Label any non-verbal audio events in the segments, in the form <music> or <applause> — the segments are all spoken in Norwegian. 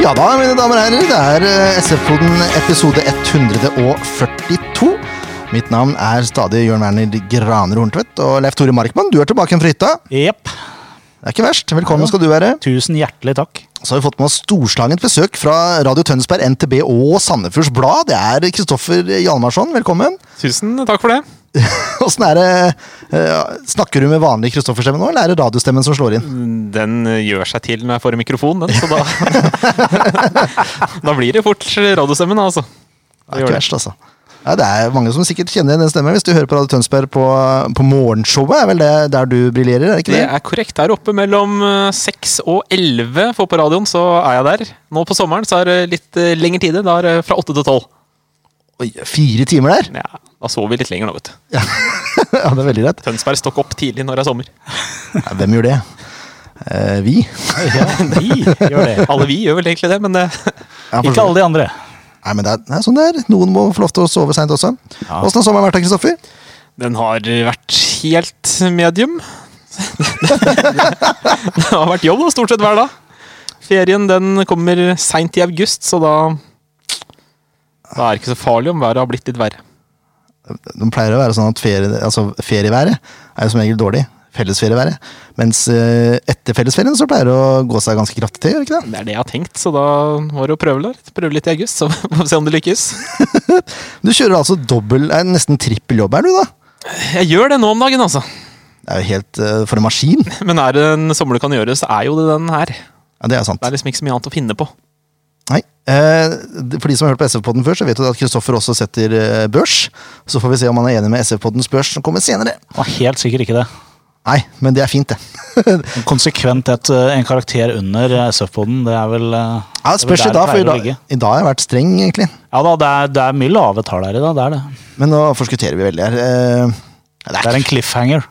Ja da, mine damer og herrer. Det er eh, SF-poden episode 142. Mitt navn er stadig Jørn Werner Graner Horntvedt. Og Leif Tore Markmann, du er tilbake igjen fra hytta. Jepp. Det er ikke verst. Velkommen skal du være. Tusen hjertelig takk. Så har vi fått med oss storslangent besøk fra Radio Tønsberg, NTB og Sandefjords Blad. Det er Kristoffer Hjalmarsson. Velkommen. Tusen takk for det. <laughs> Åssen er det eh, Snakker du med vanlig Kristoffer-stemme nå, eller er det radiostemmen som slår inn? Den eh, gjør seg til når jeg får en mikrofon, den, så da <laughs> <laughs> Da blir det fort radiostemmen, altså. Det er ikke verst, altså. Ja, det er mange som sikkert kjenner igjen den stemmen hvis du hører på Radio Tønsberg på, på morgenshowet. er vel det der du briljerer? er det ikke Det det? er korrekt. Der oppe mellom eh, seks og elleve for på radioen, så er jeg der. Nå på sommeren så er det litt eh, lengre tid. Da er det fra åtte til tolv. Oi, fire timer der? Ja, da sover vi litt lenger nå, vet du. <laughs> ja, det er veldig rett. Tønsberg stokk opp tidlig når det er sommer. Ja, hvem gjør det? Eh, vi? Ja, vi gjør det. <laughs> Alle vi gjør vel egentlig det, men eh, Ja, Ikke alle de andre. Nei, men det er, det er sånn det er. Noen må få lov til å sove seint også. Ja. Har sommeren vært, Kristoffer? den har vært helt medium. <laughs> det har vært jobb stort sett hver dag. Ferien den kommer seint i august, så da Da er det ikke så farlig om været har blitt litt verre. De pleier å være sånn at ferie, altså ferieværet er jo som regel dårlig. Fellesferieværet. Mens eh, etter fellesferien så pleier det å gå seg ganske kraftig til, gjør ikke det? Det er det jeg har tenkt, så da var det å prøve litt. Prøve litt i august, så <laughs> får vi se om det lykkes. <laughs> Du kjører altså dobbel, eh, nesten trippel jobb her, du da? Jeg gjør det nå om dagen, altså. Det er jo helt uh, for en maskin. <laughs> Men er det en sommer du kan gjøre, så er jo det den her. Ja, det er sant. Det er liksom ikke så mye annet å finne på. Nei. Eh, for de som har hørt på SF-podden før, så vet du at Kristoffer også setter børs. Så får vi se om han er enig med SF-poddens børs som kommer senere. Og helt sikkert ikke det. Nei, men det er fint, det. <laughs> Konsekvent et, eh, en karakter under SF-poden, det er vel eh, Ja, det er spørs i der dag, for i dag, ligge. i dag har jeg vært streng, egentlig. Ja da, det er, det er mye lave tall her i dag, det er det. Men nå forskutterer vi veldig her. Eh, det Det er en cliffhanger.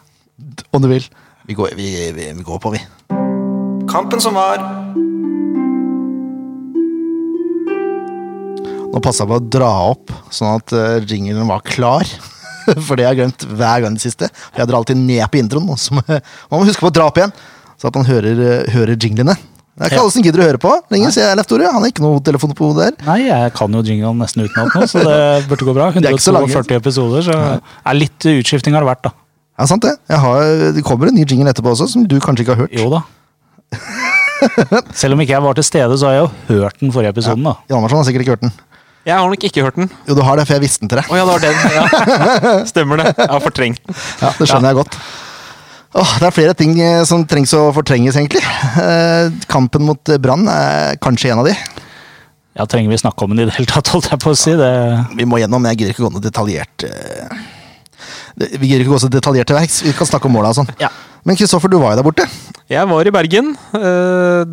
om du vil. Vi går, vi, vi, vi går på, vi. Kampen som var. Nå passa jeg på å dra opp, sånn at jinglen var klar. <laughs> For det har jeg glemt hver gang det siste. Jeg drar alltid ned på introen. nå, så Man må huske på å dra opp igjen, så at man hører, eh, hører jinglene. Det er ikke alle som gidder å høre på lenger, sier jeg Leif Tore. Han har ikke noe telefon på hodet der. Nei, jeg kan jo jinglene nesten utenat nå, så det <laughs> burde gå bra. er ikke så lange. 142 episoder, så er litt utskifting har det vært, da. Ja, sant det. Jeg har, det kommer en ny jingle etterpå også, som du kanskje ikke har hørt. Jo da. <laughs> Selv om ikke jeg var til stede, så har jeg jo hørt den forrige episoden, da. Hjalmarsson har sikkert ikke hørt den. Jeg har nok ikke hørt den. Jo, du har det, for jeg visste den til deg. Oh, ja, det var den. Ja. <laughs> Stemmer det. Jeg har fortrengt den. Ja, Det skjønner jeg godt. Åh, det er flere ting eh, som trengs å fortrenges, egentlig. Eh, kampen mot eh, Brann er kanskje en av de. Ja, Trenger vi snakke om den i det hele tatt, holdt jeg på å si. Det, Vi må gjennom, jeg gidder ikke gå noe detaljert Vi gidder ikke gå så detaljert til verks. Vi kan snakke om måla og sånn. Ja. Men Kristoffer, du var jo der borte. Jeg var i Bergen. Eh,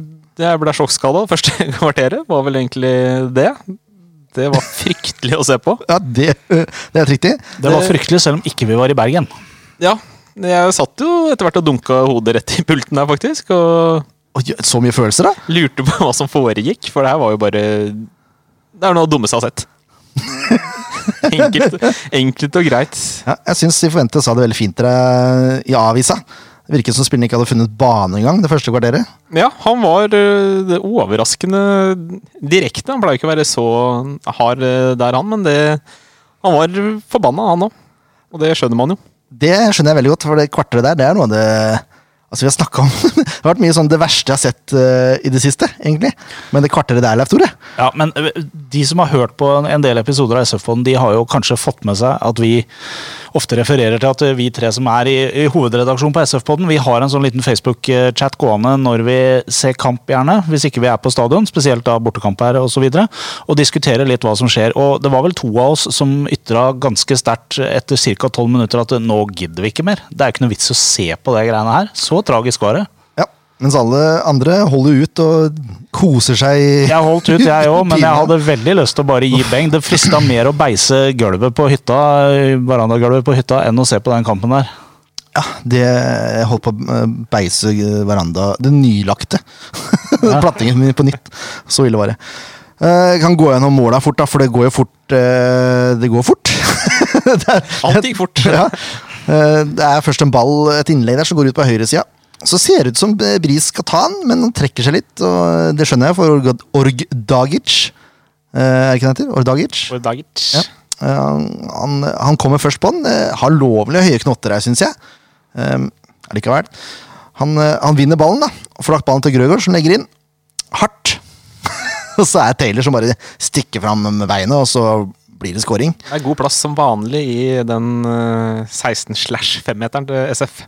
Jeg ble sjokkskada første <laughs> kvarteret. Var vel egentlig det. Det var fryktelig å se på. Ja, det, det er helt riktig. det var fryktelig, selv om ikke vi var i Bergen. Ja, jeg satt jo etter hvert og dunka hodet rett i pulten der, faktisk. Og så mye følelser, da. lurte på hva som foregikk, for det her var jo bare Det er noe av det dummeste jeg har sett. <laughs> enkelt, enkelt og greit. Ja, jeg syns De forventet sa det veldig fint dere i avisa. Det virket som spilleren ikke hadde funnet bane engang det første kvarteret. Ja, han var eh, det overraskende direkte. Han pleier ikke å være så hard eh, der, han, men det Han var forbanna, han òg. Og det skjønner man jo. Det skjønner jeg veldig godt, for det kvarteret der det er noe av det Altså vi har snakket om <laughs> Det har vært mye sånn det verste jeg har sett uh, i det siste, egentlig. Men det kvarteret der, Leif Tore Ja, men de som har hørt på en- del episoder av SF-podden, de har jo kanskje fått med seg at vi ofte refererer til at vi tre som er i, i hovedredaksjonen på SF-podden, vi har en sånn liten Facebook-chat gående når vi ser kamp, gjerne. Hvis ikke vi er på stadion, spesielt da bortekamp her osv. Og, så videre, og diskuterer litt hva som skjer. Og det var vel to av oss som ytra ganske sterkt etter ca. tolv minutter at nå gidder vi ikke mer. Det er ikke noe vits å se på det greiene her. Så tragisk var det. Ja, Mens alle andre holder ut og koser seg. Jeg holdt ut, jeg òg, men jeg hadde veldig lyst til å bare gi beng. Det frista mer å beise gulvet på hytta, verandagulvet på hytta enn å se på den kampen der. Ja, det jeg holdt på å eh, beise veranda Det nylagte. <laughs> Plattingen min på nytt. Så ille var det. Eh, Jeg kan gå gjennom måla fort, da, for det går jo fort. eh, Det går fort. <laughs> Det er- Alt gikk fort. Ja. Det er først en ball, et innlegg der som går ut på høyresida. Så ser det ut som Bris skal ta han, men han trekker seg litt. Og det skjønner jeg, for Org Dagic. eh, Er det ikke det heter? Ordagic? Org Dagic. Ja. Han, han, han kommer først på den. eh, Har lovlig høye knotter her, syns jeg. Um, Allikevel. Han, eh, han vinner ballen, da. og Får lagt ballen til Grøgaard, som legger inn. Hardt. <laughs> og så er Taylor som bare stikker fram med beinet, og så blir det scoring. Det er god plass som vanlig i den eh, 16 slash 5-meteren til SF.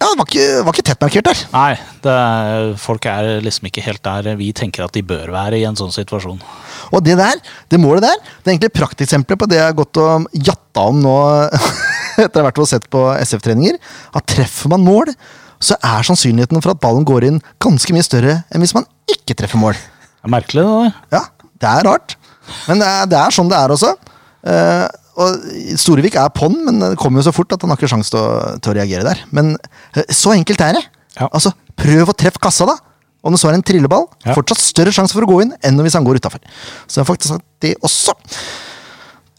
Ja, det var ikke, var ikke tett markert der. Nei, det er, folk er liksom ikke helt der vi tenker at de bør være i en sånn situasjon. Og det der, det målet der, det er egentlig et prakteksempel på det jeg har gått og jatta om nå <laughs> etter å ha vært og sett på SF-treninger. At treffer man mål, så er sannsynligheten for at ballen går inn ganske mye større enn hvis man ikke treffer mål. Det er merkelig, det der. Ja, det er rart. Men det er, det er sånn det er også. Eh, og Storevik er på'n, men det kommer jo så fort at han har ikke sjanse til, til å reagere der. Men eh, så enkelt er det. Ja. Altså, Prøv å treffe kassa, da. Om det så er en trilleball. Ja. Fortsatt større sjanse for å gå inn enn hvis han går utafor. Så jeg har faktisk sagt det også.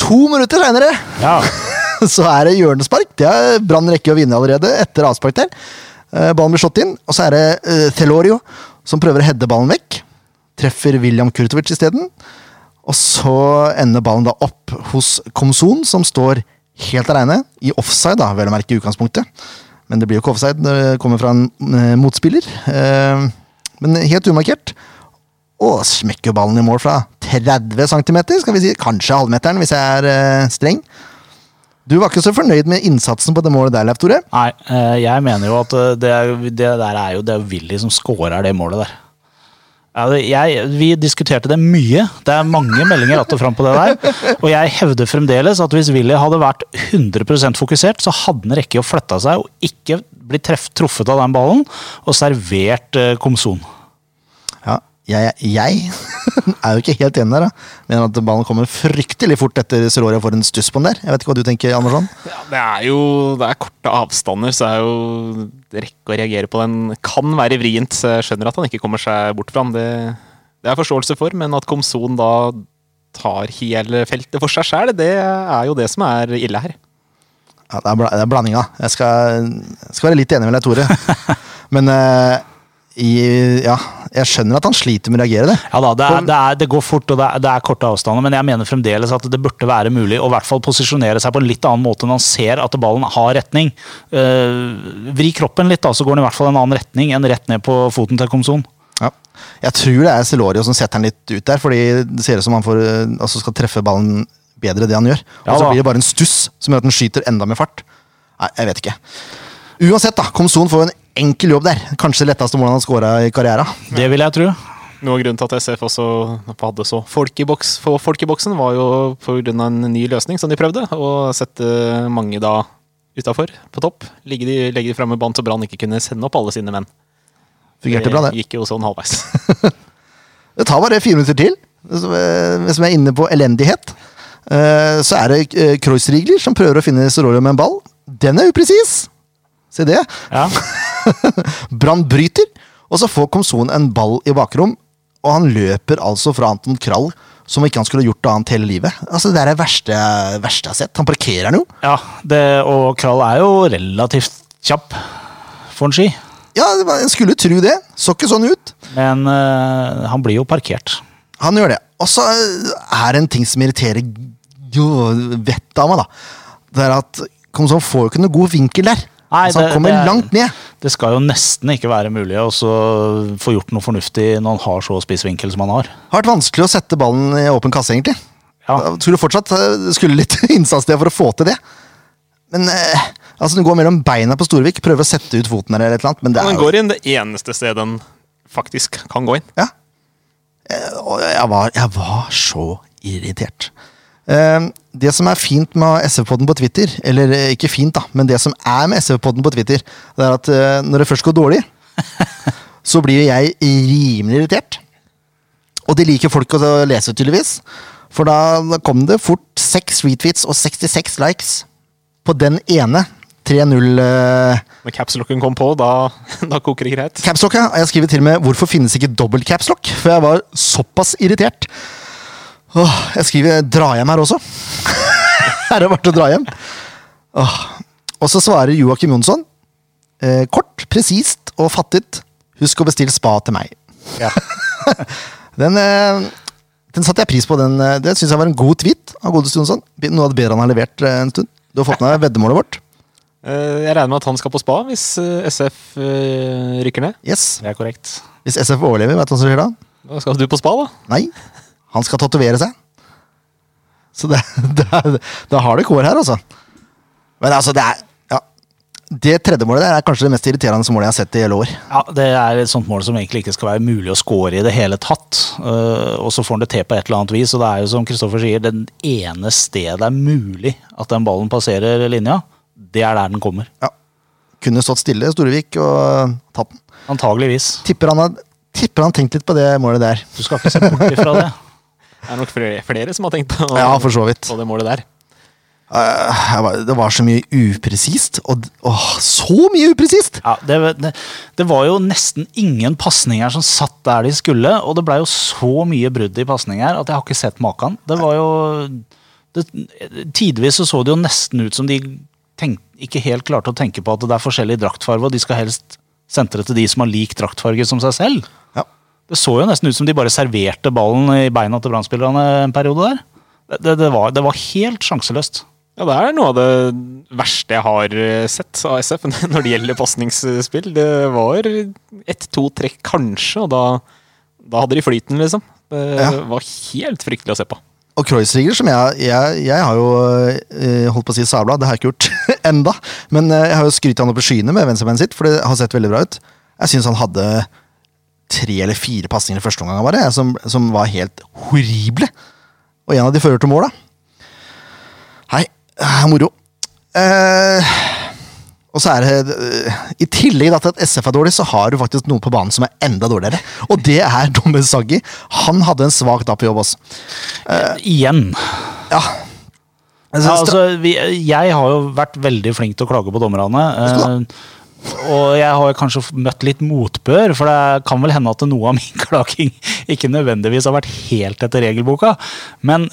To minutter seinere Ja, <laughs> så er det hjørnespark. Det er Brann rekker å vinne allerede etter avspark der. Eh, Ballen blir slått inn, og så er det uh, Thelorio som prøver å heade ballen vekk. Treffer William Kurtovic isteden. Og så ender ballen da opp hos Komson, som står helt aleine. I offside, da, vel å merke i utgangspunktet. Men det blir jo ikke offside når det kommer fra en eh, motspiller. Eh, men helt umarkert. Og smekker ballen i mål fra 30 cm, skal vi si. Kanskje halvmeteren, hvis jeg er eh, streng. Du var ikke så fornøyd med innsatsen på det målet der, Leif Tore? Nei, jeg mener jo at det, er- det der er jo det er Willy som scorer det målet der. Jeg, vi diskuterte det mye. Det er mange meldinger att og fram på det der. Og jeg hevder fremdeles at hvis Willy hadde vært 100% fokusert, så hadde han rekket å flytta seg og ikke blitt truffet av den ballen og servert uh, Komson. Jeg, jeg <laughs> er jo ikke helt enig der. da. Mener at ballen kommer fryktelig fort etter Celoria får en stuss på den der. Jeg vet ikke hva du tenker, Andersson? Ja, det er jo det er korte avstander, så er jo rekke å reagere på den kan være vrient. Så jeg skjønner at han ikke kommer seg bort fra den. Det, det er forståelse for, men at Komson da tar hele feltet for seg sjæl, det er jo det som er ille her. Ja, det er, bl det er blandinga. Jeg skal, jeg skal være litt enig med deg, Tore. <laughs> Men eh, i, ja, jeg skjønner at han sliter med å reagere det. Ja da, det, er, det, er, det går fort, og det er, det er korte avstander, men jeg mener fremdeles at det burde være mulig å i hvert fall posisjonere seg på en litt annen måte når han ser at ballen har retning. Uh, vri kroppen litt, da, så går den i hvert fall en annen retning enn rett ned på foten til Komson. Ja. Jeg tror det er Celorio som setter han litt ut der, fordi det ser ut som han får, eh, altså skal treffe ballen bedre det han gjør. Ja Og så blir det bare en stuss som gjør at den skyter enda med fart. Nei, jeg vet ikke. Uansett, da. Komson får en enkel jobb der. Kanskje det letteste målet han har scora i karrieren. Det vil jeg tro. Noe av grunnen til at SF også hadde så folk i, boks, folk i boksen, var jo pga. en ny løsning som de prøvde. Å sette mange da utafor, på topp. Legge de, legge de fremme bånd så Brann ikke kunne sende opp alle sine menn. Fungerte bra, det. gikk jo sånn halvveis. <laughs> Det tar bare fire minutter til. Eh, Hvis vi er inne på elendighet, eh, så er det eh, Kreuzrigler som prøver å finne Sorolio med en ball. Den er upresis! Se det. Ja. <laughs> Brann bryter, og så får Komson en ball i bakrom. Og han løper altså fra Anton Krall som ikke han skulle gjort noe annet hele livet. Altså Det er det verste, verste jeg har sett. Han parkerer den jo. Ja, det, og Krall er jo relativt kjapp for en ski. Ja, en skulle tro det. Så ikke sånn ut. Men uh, han blir jo parkert. Han gjør det. Og så er det en ting som irriterer vettet av meg, da. Det er at Komson får jo ikke noe god vinkel der. Nei, altså, han det- kommer det er- langt ned. Det skal jo nesten ikke være mulig å få gjort noe fornuftig når han har så spiss vinkel som han har. Har vært vanskelig å sette ballen i åpen kasse, egentlig. Ja. Skulle fortsatt eh, skulle litt <laughs> innsats til for å få til det. Men eh, altså, du går mellom beina på Storvik, prøver å sette ut foten der, eller et eller annet, men det er Den går inn det eneste stedet den faktisk kan gå inn. Ja. Eh, Og jeg var, jeg var så irritert. Eh, Det som er fint med SV-podden på Twitter, eller eh, ikke fint, da, men det som er med SV-podden på Twitter, det er at eh, når det først går dårlig, <laughs> så blir jeg rimelig irritert. Og det liker folk å lese, tydeligvis. For da kom det fort seks retweets og 66 likes på den ene 3-0 eh, Når capslocken kom på, da, <laughs> da koker det greit. Capslock, ja. Jeg skriver til og med 'Hvorfor finnes ikke dobbelt capslock?' For jeg var såpass irritert. Åh, jeg skriver 'dra hjem' her også. <laughs> her er det til å dra hjem. Åh. Og så svarer Joakim Jonsson. Eh, kort, presist og fattet. Husk å bestille spa til meg. Ja. <laughs> Den, eh, den satte jeg pris på. Den, eh, det syns jeg var en god tweet av godeste Jonsson. Noe av det bedre han har levert eh, en stund. Du har fått med deg veddemålet vårt? Eh, Jeg regner med at han skal på spa hvis SF rykker ned. Yes. Det er korrekt. Hvis SF overlever, vet du hva som skjer da? Da skal du på spa, da. Nei. Han skal tatovere seg. Så det, <laughs> da har det kår her, altså. Men altså, det er ja. Det tredje målet der er kanskje det mest irriterende målet jeg har sett i hele år. Ja, Det er et sånt mål som egentlig ikke skal være mulig å score i det hele tatt. Uh, og så får han det til på et eller annet vis. Og det er jo som Kristoffer sier, den ene stedet det er mulig at den ballen passerer linja, det er der den kommer. Ja. Kunne stått stille, Storevik, og tatt den. Antageligvis. Tipper han har tipper han tenkt litt på det målet der. Du skal ikke se bort ifra det. <laughs> Det er nok flere, flere som har tenkt på, Ja, for så vidt. på det målet der. Uh, jeg var- det var så mye upresist. Og, åh, så mye upresist! Ja, det, det, det var jo nesten ingen pasninger som satt der de skulle, og det blei jo så mye brudd i pasninger at jeg har ikke sett maken. Det var jo det, Tidvis så, så det jo nesten ut som de tenk, ikke helt klarte å tenke på at det er forskjellig draktfarge, og de skal helst sentre til de som har lik draktfarge som seg selv. Ja. Det så jo nesten ut som de bare serverte ballen i beina til Brann-spillerne en periode der. Det, det, var, det var helt sjanseløst. Ja, det er noe av det verste jeg har eh, sett av SF <laughs> når det gjelder pasningsspill. Det var ett, to trekk kanskje, og da, da hadde de flyten, liksom. Det Ja. var helt fryktelig å se på. Og Kreuzriger, som jeg, jeg, jeg har jo eh, holdt på å si sabla, det har jeg ikke gjort <laughs> enda. Men eh, jeg har jo skrytt han opp i skyene med venstrebeinet sitt, for det har sett veldig bra ut. Jeg syns han hadde tre eller fire pasninger i første omgang bare, som, som var helt horrible. Og en av de fører til mål, da. Hei, eh, moro. Eh, og så er det eh, I tillegg til at SF er dårlig, så har du faktisk noen på banen som er enda dårligere. Og det er dommer Saggi. Han hadde en svak dag på jobb også. Igjen. Ja. Jeg Ja, altså, vi, jeg har jo vært veldig flink til å klage på dommerne. Eh, og jeg har kanskje møtt litt motbør, for det kan vel hende at noe av min <laughs> klaging ikke nødvendigvis har vært helt etter regelboka. Men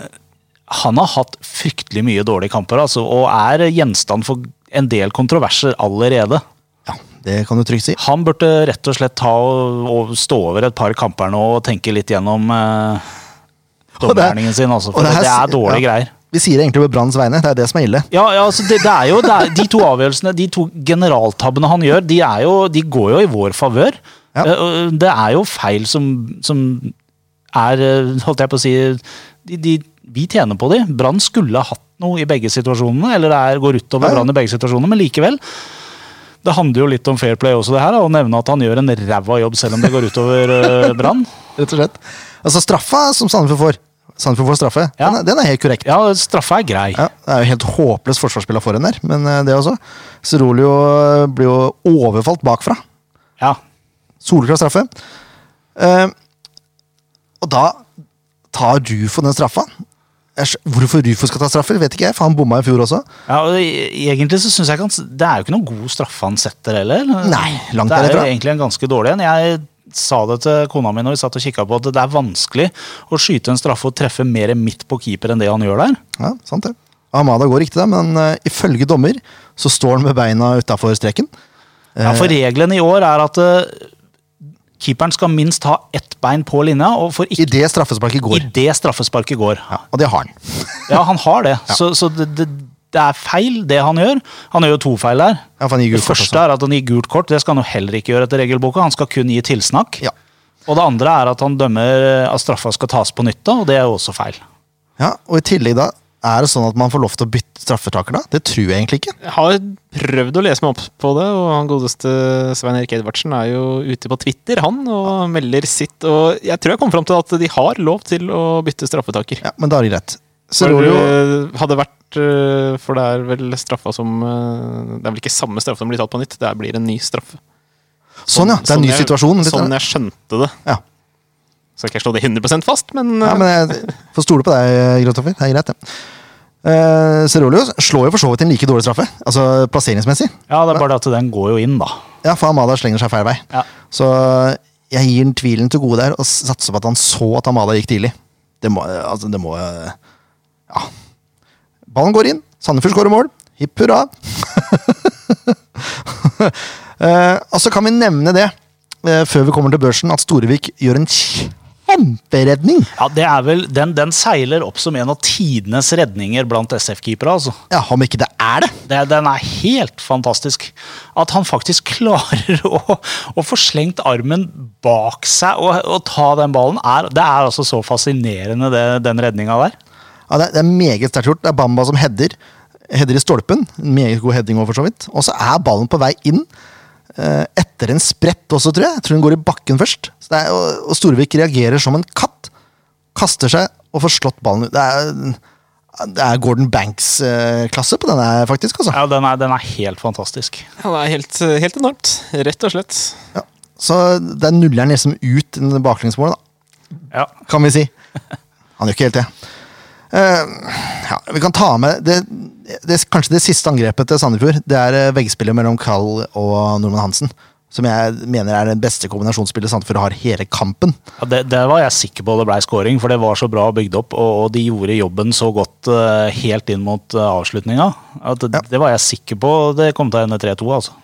han har hatt fryktelig mye dårlige kamper, altså, og er gjenstand for en del kontroverser allerede. Ja, det kan du trygt si. Han burde rett og slett ta og, og stå over et par kamper nå og tenke litt gjennom eh, er- dommergjerningen sin, altså, for det det, her- er dårlige ja. greier. Vi sier det egentlig på Branns vegne. Det er det som er ille. Ja, ja altså det, det er jo det er, De to avgjørelsene, de to generaltabbene han gjør, de, er jo, de går jo i vår favør. Ja. Eh, Det er jo feil som, som er eh, Holdt jeg på å si de, de, Vi tjener på de. Brann skulle ha hatt noe i begge situasjonene, eller det er, går utover. Brann i begge situasjonene, men likevel. Det handler jo litt om fair play også, det her, å nevne at han gjør en ræva jobb selv om det går utover eh, Brann. <laughs> Rett og slett. Altså Straffa som Sandefjord får, Sandefjord får straffe, Ja. den, er, den er helt korrekt. Ja, straffa er grei. Ja, det er jo helt håpløst forsvarsspill av foran der, men eh, det også. Cerolio blir jo overfalt bakfra. Ja. Soleklar straffe. Eh, og da tar Rufo den straffa. Hvorfor Rufo skal ta straffer, vet ikke jeg, for han bomma i fjor også. Ja, og Egentlig så synes jeg ikke Det er jo ikke noen god straffe han setter heller. Nei, langt Det er derifra. egentlig en ganske dårlig en. Jeg sa det til kona mi når vi satt og kikka på at det er vanskelig å skyte en straffe og treffe mer midt på keeper enn det han gjør der. Ja, sant det. Amada går riktig, der, men uh, ifølge dommer så står han med beina utafor streken. Ja, For reglene i år er at uh, keeperen skal minst ha ett bein på linja, og for ikke Idet straffesparket går. idet straffesparket går. Ja, og det har han. Ja, han har det. <laughs> Så, så det, det, det er feil, det han gjør. Han gjør jo to feil der. Ja, for han gir Det første også. er at han gir gult kort. Det skal han jo heller ikke gjøre etter regelboka. Han skal kun gi tilsnakk. Ja. Og det andre er at han dømmer at straffa skal tas på nytt, da, og det er jo også feil. ja, og i tillegg da, er det sånn at man får lov til å bytte straffetaker da? Det tror jeg egentlig ikke. Jeg har prøvd å lese meg opp på det, og han godeste Svein Erik Edvardsen er jo ute på Twitter, han, og melder sitt. Og jeg tror jeg kom fram til at de har lov til å bytte straffetaker. Ja, Men da er det greit. For, det jo... hadde vært eh, For det er vel straffa som eh, Det er vel ikke samme straffe som blir tatt på nytt, det blir en ny straffe. Sånn, ja. Det er en ny jeg- situasjon. Litt, Sånn jeg skjønte det. Ja. Skal ikke jeg slå det 100% fast, men, ja, men jeg får stole på deg, Grotoffer. Det er greit, det. Uh, Serolius slår jo for så vidt en like dårlig straffe, altså plasseringsmessig. Ja, det er bare det at den går jo inn, da. Ja, for Amada slenger seg feil vei. Ja. Så jeg gir den tvilen til gode der, og satser på at han så at Amada gikk tidlig. Det må, altså, det må Ja. Ballen går inn. Sandefjord skårer mål. Hipp hurra. <laughs> Eh, og så kan vi nevne det, eh, før vi kommer til børsen, at Storevik gjør en kjemperedning. Ja, det er vel, den, den seiler opp som en av tidenes redninger blant SF-keepere. altså. Ja, Om ikke det er det. Det, den er helt fantastisk. At han faktisk <laughs> klarer å, å få slengt armen bak seg og, og ta den ballen, er, det er altså så fascinerende, det, den redninga der. Ja, det, er, det er meget sterkt gjort. Det er Bamba som header. Header i stolpen. En Meget god heading også, for så vidt. Og så er ballen på vei inn. eh, Etter en sprett også, tror jeg. Jeg tror den går i bakken først. Så det er, og, Storvik reagerer som en katt. Kaster seg og får slått ballen ut. Det er, det er Gordon Banks-klasse på denne, faktisk. altså. Ja, den er, den er helt fantastisk. Ja, det er helt, helt enormt. Rett og slett. Ja. Så det er nulleren liksom ut baklengsmålet, da. Ja. kan vi si. Han gjør ikke helt det. Eh, ja, vi kan ta med det, det, Kanskje det siste angrepet til Sandefjord. Det er eh, veggspillet mellom Kall og Norman Hansen. Som jeg mener er den beste kombinasjonsspillet Sandefjord har hele kampen. Ja, det, det var jeg sikker på det ble scoring, for det var så bra bygd opp. Og, og de gjorde jobben så godt uh, helt inn mot uh, avslutninga. At det, Ja. det var jeg sikker på det kom til å ende 3-2. altså.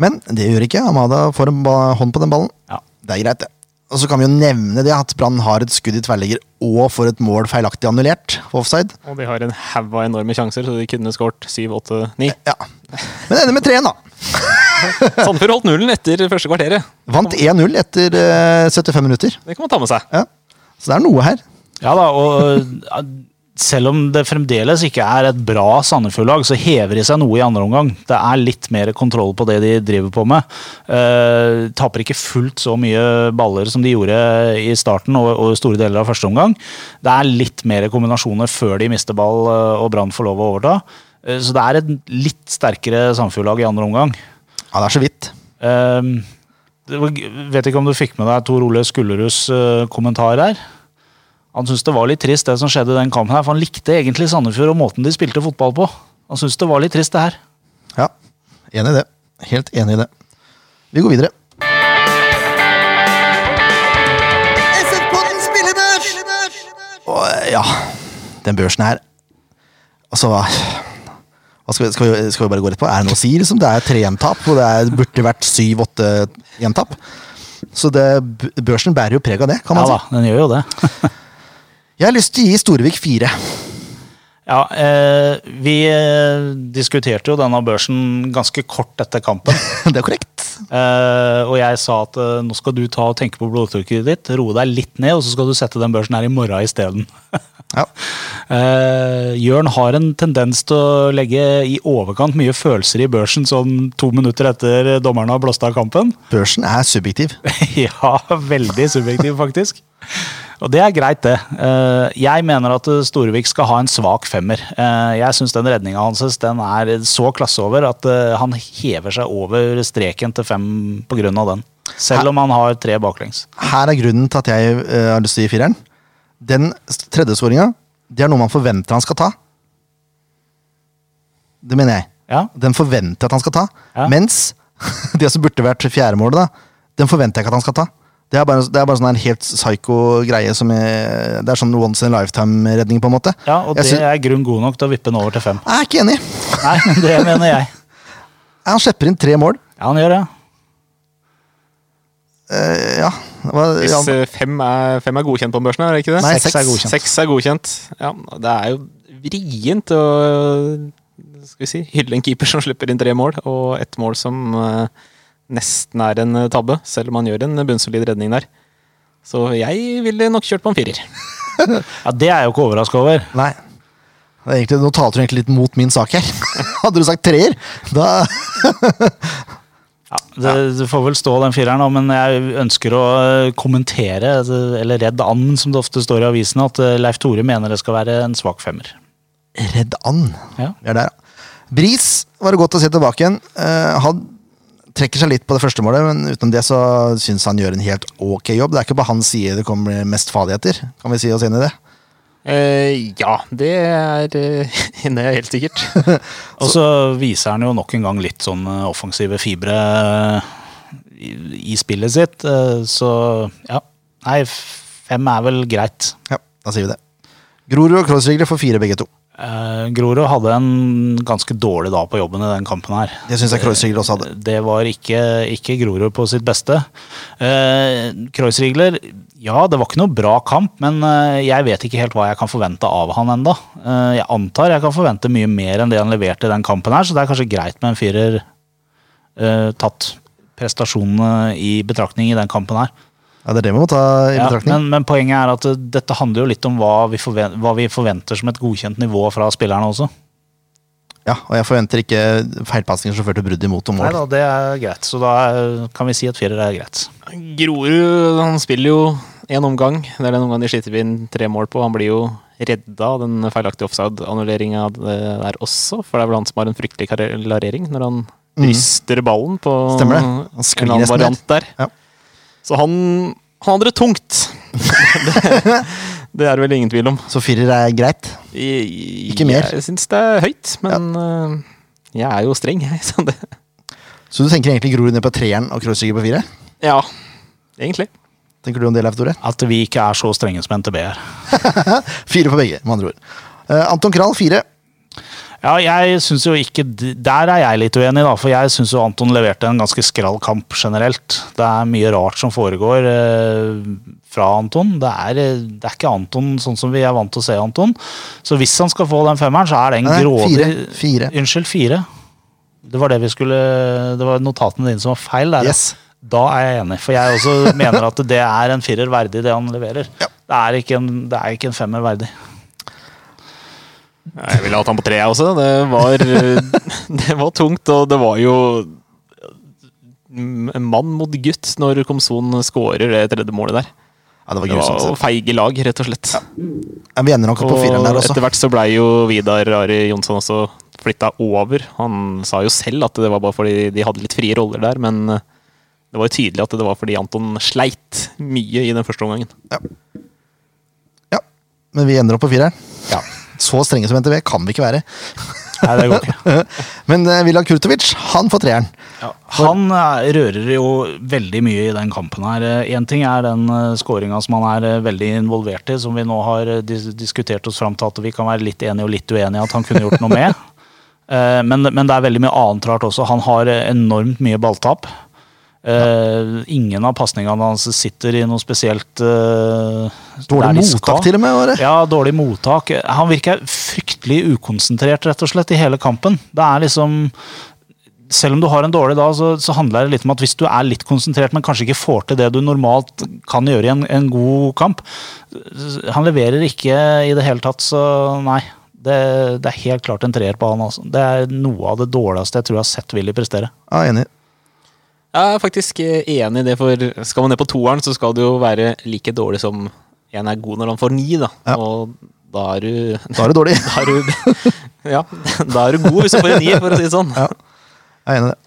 Men det gjør ikke. Amada får en hånd på den ballen. Ja. Det er greit, det. Og så kan vi jo nevne det at Brann har et skudd i tverrligger og får et mål feilaktig annullert på offside. Og de har en haug av enorme sjanser, så de kunne skåret 7, 8, 9. Ja. Men ender med 3-1, da. <laughs> Sandefjord holdt nullen etter første kvarteret. Vant 1-0 etter eh, 75 minutter. Det kan man ta med seg. Ja. Så det er noe her. Ja da, og ja, selv om det fremdeles ikke er et bra Sandefjord-lag, så hever de seg noe i andre omgang. Det er litt mer kontroll på det de driver på med. Uh, taper ikke fullt så mye baller som de gjorde i starten og, og store deler av første omgang. Det er litt mer kombinasjoner før de mister ball eh, og Brann får lov å overta. Uh, så det er et litt sterkere Sandefjord-lag i andre omgang. Ja, det er så vidt. Uh, vet ikke om du fikk med deg Tor Ole Skullerus kommentar her? Han syntes det var litt trist det som skjedde i den kampen her, for han likte egentlig Sandefjord og måten de spilte fotball på. Han syntes det var litt trist, det her. Ja, enig i det. Helt enig i det. Vi går videre. Og eh, ja, den børsen her Altså, skal, vi, skal, vi, skal vi bare gå rett på? Er det noe å si? Liksom? Det er tre gjentap, og det er, burde vært syv-åtte gjentap. Så det, børsen bærer jo preg av det, kan Ja man da, den gjør jo det. <laughs> Jeg har lyst til å gi Storevik fire. Ja, eh, Vi eh, diskuterte jo denne børsen ganske kort etter kampen. <laughs> Det er korrekt. Eh, og jeg sa at eh, nå skal du ta og tenke på blodtrykket ditt, roe deg litt ned, og så skal du sette den børsen her i morgen isteden. <laughs> Ja. Eh, Jørn har en tendens til å legge i overkant mye følelser i børsen sånn to minutter etter dommerne har blåst av kampen. Børsen er subjektiv. <laughs> ja, veldig subjektiv, faktisk. Og det er greit, det. Eh, Jeg mener at Storevik skal ha en svak femmer. Eh, Jeg syns den redninga hans den er så klasse over at eh, han hever seg over streken til fem pga. den. Selv om han har tre baklengs. Her er grunnen til at jeg eh, har lyst til å gi fireren. Den tredjeskåringa, det er noe man forventer han skal ta. Det mener jeg. Ja, Den forventer jeg at han skal ta. Ja. Mens <laughs> det som burde vært fjerdemålet, den forventer jeg ikke at han skal ta. Det er bare, det er bare sånn en helt psycho greie som er, Det er sånn once in a lifetime-redning, på en måte. ja og Jeg det er grunn god nok til å vippe den over til fem. Jeg er ikke enig. Nei, det mener jeg. <laughs> Han slipper inn tre mål. Ja, han gjør det. Uh, ja. Hva, Hvis ja. Hvis fem er, fem er godkjent på børsen, er det ikke det? Nei, seks er godkjent. Seks er godkjent. Ja, det er jo vrient å skal vi si, hylle en keeper som slipper inn tre mål, og ett mål som eh, nesten er en eh, tabbe, selv om han gjør en bunnsolid redning der. Så jeg ville nok kjørt på en firer. <laughs> Ja, Det er jeg jo ikke overraska over. Nei. Det er egentlig, nå taler du egentlig litt mot min sak her. <laughs> Hadde du sagt treer, da <laughs> Ja, det, det får vel stå den fireren, men jeg ønsker å eh, kommentere, eller redd and, som det ofte står i avisene, at eh, Leif Tore mener det skal være en svak femmer. Redd and. Ja. Vi er der, ja. Bris var det godt å se tilbake igjen. Uh, trekker seg litt på det første målet, men utenom det så syns han gjør en helt ok jobb. Det er ikke på hans side det kommer mest farligheter. Kan vi si oss enig i det? Eh, ja, det er, eh, <laughs> det er helt sikkert. <laughs> Og så viser han jo nok en gang litt sånn eh, offensive fibre eh, i, i spillet sitt, eh, så ja. Nei, fem er vel greit. Ja, da sier vi det. Grorud og Krollsrigler får fire begge to. Eh, Grorud hadde en ganske dårlig dag på jobben i den kampen her. Det syns jeg Kreuzrigler også hadde. Det var ikke, ikke Grorud på sitt beste. Uh, Kreuzrigler, ja, det var ikke noe bra kamp, men uh, jeg vet ikke helt hva jeg kan forvente av han enda. Uh, jeg antar jeg kan forvente mye mer enn det han leverte i den kampen her, så det er kanskje greit med en firer eh, tatt prestasjonene i betraktning i den kampen her. Ja, Det er det vi må ta i Ja, betraktning. men, men poenget er at eh, dette handler jo litt om hva vi, forventer, hva vi forventer som et godkjent nivå fra spillerne også. Ja, Og jeg forventer ikke feilpasninger som fører til brudd imot og Nei da, det er greit. Så da kan vi si at firer er greit. Grorud han spiller jo en omgang. Det er den omgangen de sliter inn tre mål på. Han blir jo redda av den feilaktige offside-annulleringa der også. For det er vel han som har en fryktelig klarering når han ryster ballen på Stemmer det. Han sklir en annen variant der. Ja. Så han, han hadde det tungt. det, det er det vel ingen tvil om. Så firer er greit. I- Ikke mer. Jeg syns det er høyt, men øh, jeg er jo streng, jeg. Så det, Så du tenker egentlig Grorud ned på treeren og Kreuzrigler på fire? ja, egentlig. Tenker du om det, Leif Tore? At vi ikke er så strenge som NTB er. <laughs> Fire på begge, med andre ord. Uh, Anton Krall, fire. Ja, jeg synes jo ikke Der er jeg litt uenig, da. For jeg syns jo Anton leverte en ganske skral kamp generelt. Det er mye rart som foregår eh, fra Anton. Det er, eh, det er ikke Anton sånn som vi er vant til å se Anton. Så hvis han skal få den femmeren, så er det en grådig. Unnskyld, fire. Det var det vi skulle Det var notatene dine som var feil der. Yes. Da er jeg enig, for jeg også mener at det er en firer verdig, det han leverer. Ja. Det, er ikke en, det er ikke en femmer verdig. Jeg ville hatt han på tre, jeg også. Det var, <laughs> det var tungt, og det var jo mann mot gutt når Komson skårer det tredje målet der. Ja, det var Det var feige lag, rett og slett. Ja, vi ender nok på fireren der også. etter hvert så blei jo Vidar Ari Jonsson også flytta over. Han sa jo selv at det var bare fordi de hadde litt frie roller der, men eh, det var jo tydelig at det var fordi Anton sleit mye i den første omgangen. Ja, Men vi ender opp på fireren. Ja. Så strenge som NTB kan vi ikke være. Nei, det går ikke. <laughs> Men uh, Villa Kurtovic, han får treeren. Han eh, rører jo veldig mye i den kampen her. Én ting er den skåringa som han er eh, veldig involvert i, som vi nå har eh, dis diskutert oss fram til at vi kan være litt enige og litt uenige at han kunne gjort noe med. <laughs> Eh, men, men det er veldig mye annet rart også. Han har eh, enormt mye balltap. Eh, ingen av pasningene hans sitter i noe spesielt uh, Dårlig mottak til og med. Var det. ja, dårlig mottak. Han virker fryktelig ukonsentrert, rett og slett, i hele kampen. Det er liksom Selv om du har en dårlig dag, så, så handler det litt om at hvis du er litt konsentrert, men kanskje ikke får til det du normalt kan gjøre i en, en god kamp Han leverer ikke i det hele tatt, så nei. Det, det er helt klart en treer på han. Altså. Det er noe av det dårligste jeg tror jeg har sett Willy prestere. Ja, enig. Jeg er faktisk eh, enig i det, for skal man ned på toeren, så skal det jo være like dårlig som en er god når han får ni, da. Ja. Og da er du <laughs> Da er du dårlig. <laughs> Da er du, <laughs> ja, da er du god hvis du får en nier, for å si det sånn. Ja. Jeg er enig i det.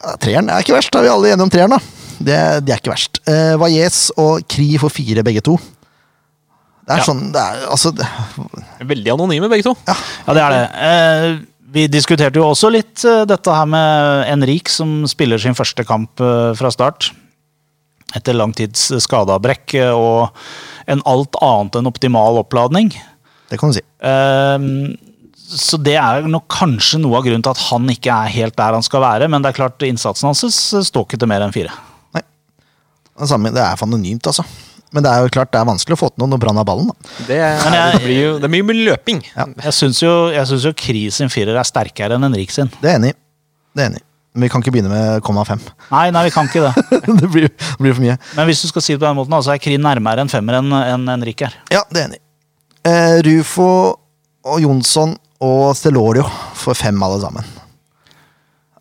Ja, treeren er ikke verst. Da er vi alle enige om treeren, da. Det, det er ikke verst. Eh, Valles og Kri får fire, begge to. Det er Ja. sånn det er, altså, det, Veldig anonyme, begge to. Ja, det er det. Eh, vi diskuterte jo også litt eh, dette her med Enrik, som spiller sin første kamp eh, fra start. Etter lang tids skadeavbrekk eh, og en alt annet enn optimal oppladning. det kan du si. Eh, så det er nok kanskje noe av grunnen til at han ikke er helt der han skal være. Men det er klart innsatsen hans står ikke til mer enn fire. Nei. det er for anonymt, altså. Men det er jo klart det er vanskelig å få til noe når Brann har ballen. Da. Det, er, jeg- det, blir jo, det er mye med løping. Ja. Jeg syns jo, synes jo Kri sin firer er sterkere enn Henrik sin. Det er enig. Det er enig. Men vi kan ikke begynne med komma fem. Nei, nei, vi kan ikke det. <laughs> det blir, det blir for mye. Men hvis du skal si det på den måten, så er Kri nærmere en femmer enn en Henrik er. Ja, det er enig. Eh, Rufo og Jonsson og Stelorio får fem alle sammen.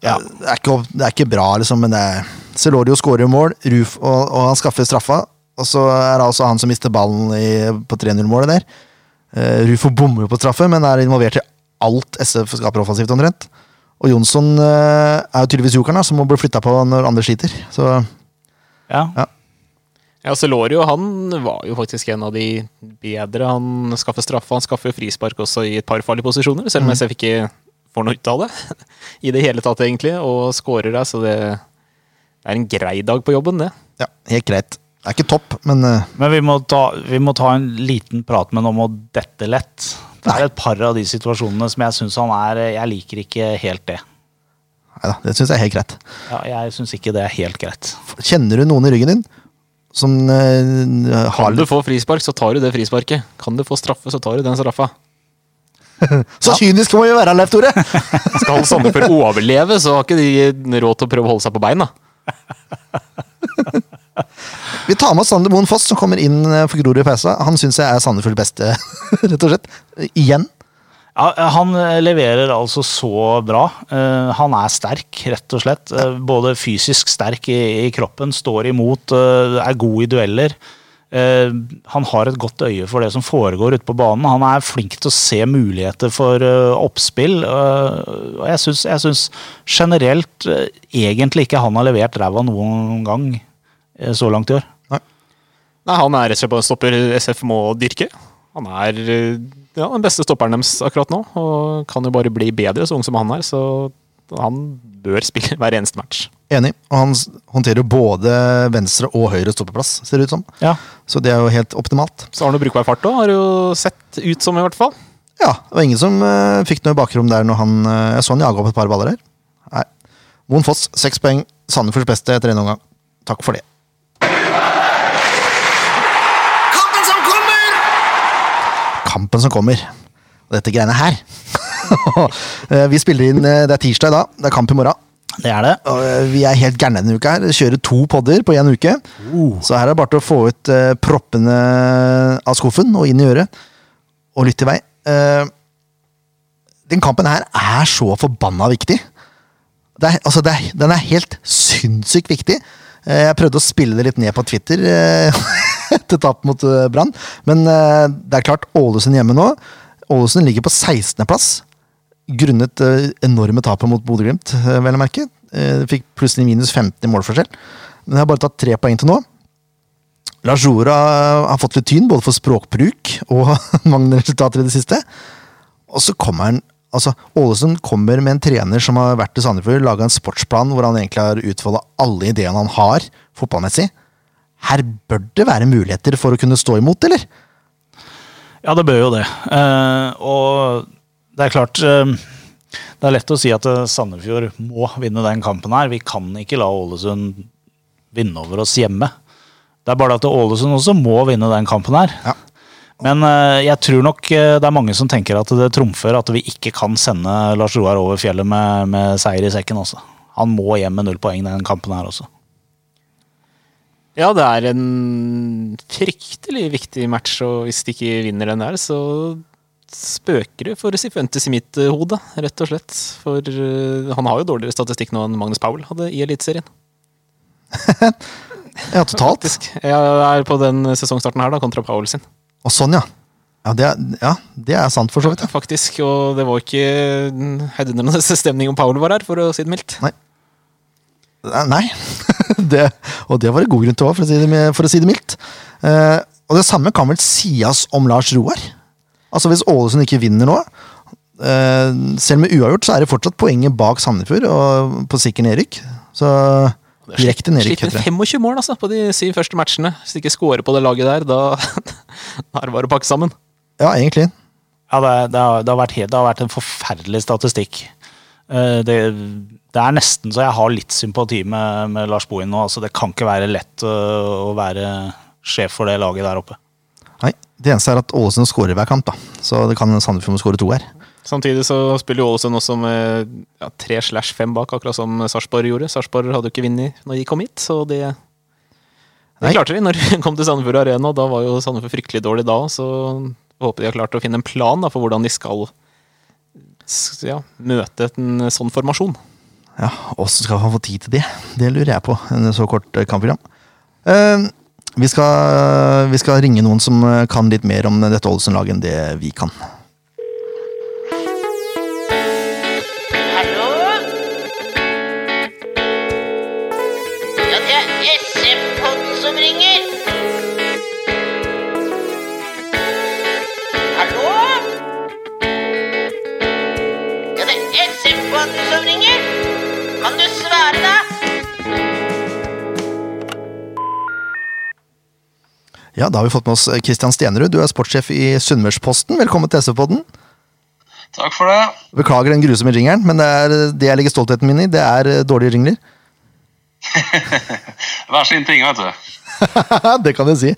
Ja. Det, er ikke, det er ikke bra, liksom, men det er Celorio skårer jo mål, Ruf, og, og han skaffer straffa. Og så er det altså han som mister ballen i, på 3-0-målet der. Uh, Rufo bommer jo på straffe, men er involvert i alt SF skaper offensivt, omtrent. Og Jonsson uh, er jo tydeligvis jokeren, da, som må bli flytta på når andre sliter. Så Ja. Ja. Ja, Celorio han var jo faktisk en av de bedre. Han skaffer straffe, han skaffer frispark også i et par farlige posisjoner, selv om SF ikke får noe ut av det <laughs> i det hele tatt, egentlig, og scorer der, så det er en grei dag på jobben, det. ja, helt greit. Det er ikke topp, men eh, Men vi må, ta, vi må ta en liten prat med ham om å dette lett. Det er et par av de situasjonene som jeg syns han er Jeg liker ikke helt det. Neida, det syns jeg er helt greit. Ja, jeg syns ikke det er helt greit. Kjenner du noen i ryggen din som uh, har Kan du få frispark, så tar du det frisparket. Kan du få straffe, så tar du den straffa. <laughs> Så kynisk må vi være, Leif Tore! <laughs> Skal Sandefjord overleve, så har ikke de råd til å prøve å holde seg på beina. <laughs> Vi tar med oss Sander Moen Foss, som kommer inn eh, for Grorud i pausa. Han syns jeg er Sandefjord beste, <laughs> rett og slett. Igjen. Ja, han eh, leverer altså så bra. Eh, han er sterk, rett og slett. Eh, både fysisk sterk i, kroppen, står imot, eh, er god i dueller. Eh, han har et godt øye for det som foregår ute på banen. Han er flink til å se muligheter for eh, oppspill. eh, og jeg syns, generelt eh, egentlig ikke han har levert ræva noen gang eh, så langt i år. Nei, Han er rett og slett bare en stopper SF må dyrke. Han er eh, ja, den beste stopperen deres akkurat nå, og kan jo bare bli bedre så ung som han er. Så han bør spille hver eneste match. Enig. Og han håndterer jo både venstre og høyre stoppeplass, ser det ut som. Ja. Så det er jo helt optimalt. Så har han jo brukbar fart òg, har jo sett ut som, i hvert fall. Ja, det var ingen som uh, fikk noe bakrom der når han uh, Jeg så han jaga opp et par baller her. Nei. Moen Foss, seks poeng. Sandefjords beste etter en omgang. Takk for det. Kampen som kommer! Kampen som kommer. Og dette greiene her. <laughs> Eh, vi spiller inn eh, Det er tirsdag i dag. Det er kamp i morgen. Det er det. Og eh, vi er helt gærne denne uka her. Kjører to podder på én uke. Så her er det bare til å få ut uh, proppene av skuffen og inn i øret. Og lytte i vei. Uh, den kampen her er så forbanna viktig. Det er, altså det er, den er helt sinnssykt viktig. Jeg prøvde å spille det litt ned på Twitter <laughs> <laughs> etter tap mot eh, Brann. Men eh, det er klart, Ålesund hjemme nå. Ålesund ligger på 16.-plass. Grunnet eh, enorme tapet mot Bodø-Glimt, vel å merke. Fikk plutselig minus 15 i målforskjell. Men jeg har bare tatt tre poeng til nå. Lars Jora har fått litt tyn, både for språkbruk og <laughs> mange resultater i det siste. Og så kommer han Altså, Ålesund kommer med en trener som har vært i Sandefjord, laga en sportsplan hvor han egentlig har utfolda alle ideene han har fotballmessig. Her bør det være muligheter for å kunne stå imot, eller? Ja, det bør jo det. Eh, og det er klart eh, Det er lett å si at eh, Sandefjord må vinne den kampen her. Vi kan ikke la Ålesund vinne over oss hjemme. Det er bare at Ålesund også må vinne den kampen her. Ja. Men jeg tror nok det er mange som tenker at det trumfer at vi ikke kan sende Lars Roar over fjellet med, med seier i sekken også. Han må hjem med null poeng den kampen her også. Ja, det er en fryktelig viktig match, og hvis de ikke vinner den der, så spøker det for Sifuentes i mitt eh, hode, rett og slett. For uh, han har jo dårligere statistikk nå enn Magnus Powell hadde i Eliteserien. <laughs> Ja, totalt. Faktisk. Jeg er på den sesongstarten her, da, kontra Powell sin. Og sånn, ja. Ja det, er, ja, det er sant, for så vidt. ja. Faktisk, og det var ikke heidundrende stemning om Powell var her, for å si det mildt. Nei. Nei. <laughs> det, og det var det god grunn til òg, for, å si for å si det mildt. Eh, og det samme kan vel sies om Lars Roar. Altså Hvis Ålesund ikke vinner nå, eh, selv med uavgjort, så er det fortsatt poenget bak Sandefjord og på sikker nedrykk. Så direkte nedrykk. Slitt det. 25 mål altså, på de syv første matchene. Hvis de ikke scorer på det laget der, da <laughs> da er det bare å pakke sammen. Ja, egentlig. Ja, det, det, har, det, har vært helt, det har vært en forferdelig statistikk. Eh, Det, det er nesten så jeg har litt sympati med, med Lars Bohin nå. Altså, det kan ikke være lett øh, å være sjef for det laget der oppe. Nei, Det eneste er at Ålesund skårer hver kamp, da. Så det kan Sandefjord må skåre to her. Samtidig så spiller jo Ålesund også med ja, tre slash fem bak, akkurat som Sarpsborg gjorde. Sarpsborg hadde jo ikke vunnet når de kom hit, så det, det klarte de når de kom til Sandefjord Arena. Da var jo Sandefjord fryktelig dårlig da, så håper de har klart å finne en plan da, for hvordan de skal ja, møte en sånn formasjon. Ja, Åssen skal han få tid til det? Det lurer jeg på. En så kort eh, kampprogram. Uh, vi, skal, vi skal ringe noen som eh, kan litt mer om dette Ålesund-laget enn det vi kan. Ja, Da har vi fått med oss Kristian Stenerud, du er sportssjef i Sunnmørsposten. Velkommen til SV-podden. Takk for det. Beklager den grusomme ringeren, men det, er, det jeg legger stoltheten min i, det er eh, dårlige ringler. <laughs> Hver sin ting, vet du. <laughs> det kan du si.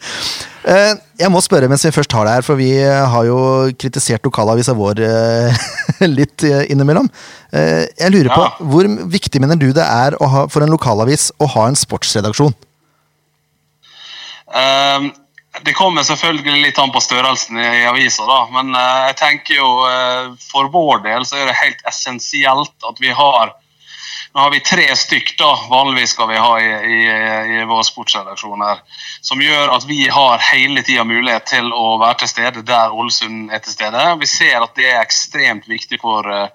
Eh, Jeg må spørre mens vi først har det her, for vi har jo kritisert lokalavisa vår eh, <laughs> litt eh, innimellom. Eh, Jeg lurer på, Hvor viktig mener du det er ha, for en lokalavis å ha en sportsredaksjon? Ehm, det kommer selvfølgelig litt an på størrelsen i, avisa, da. Men eh, jeg tenker jo eh, for vår del så er det helt essensielt at vi har Nå har vi tre stykk, da. Vanligvis skal vi ha i, i, i vår sportsredaksjon her. Som gjør at vi har hele tida mulighet til å være til stede der Ålesund er til stede. Vi ser at det er ekstremt viktig for uh,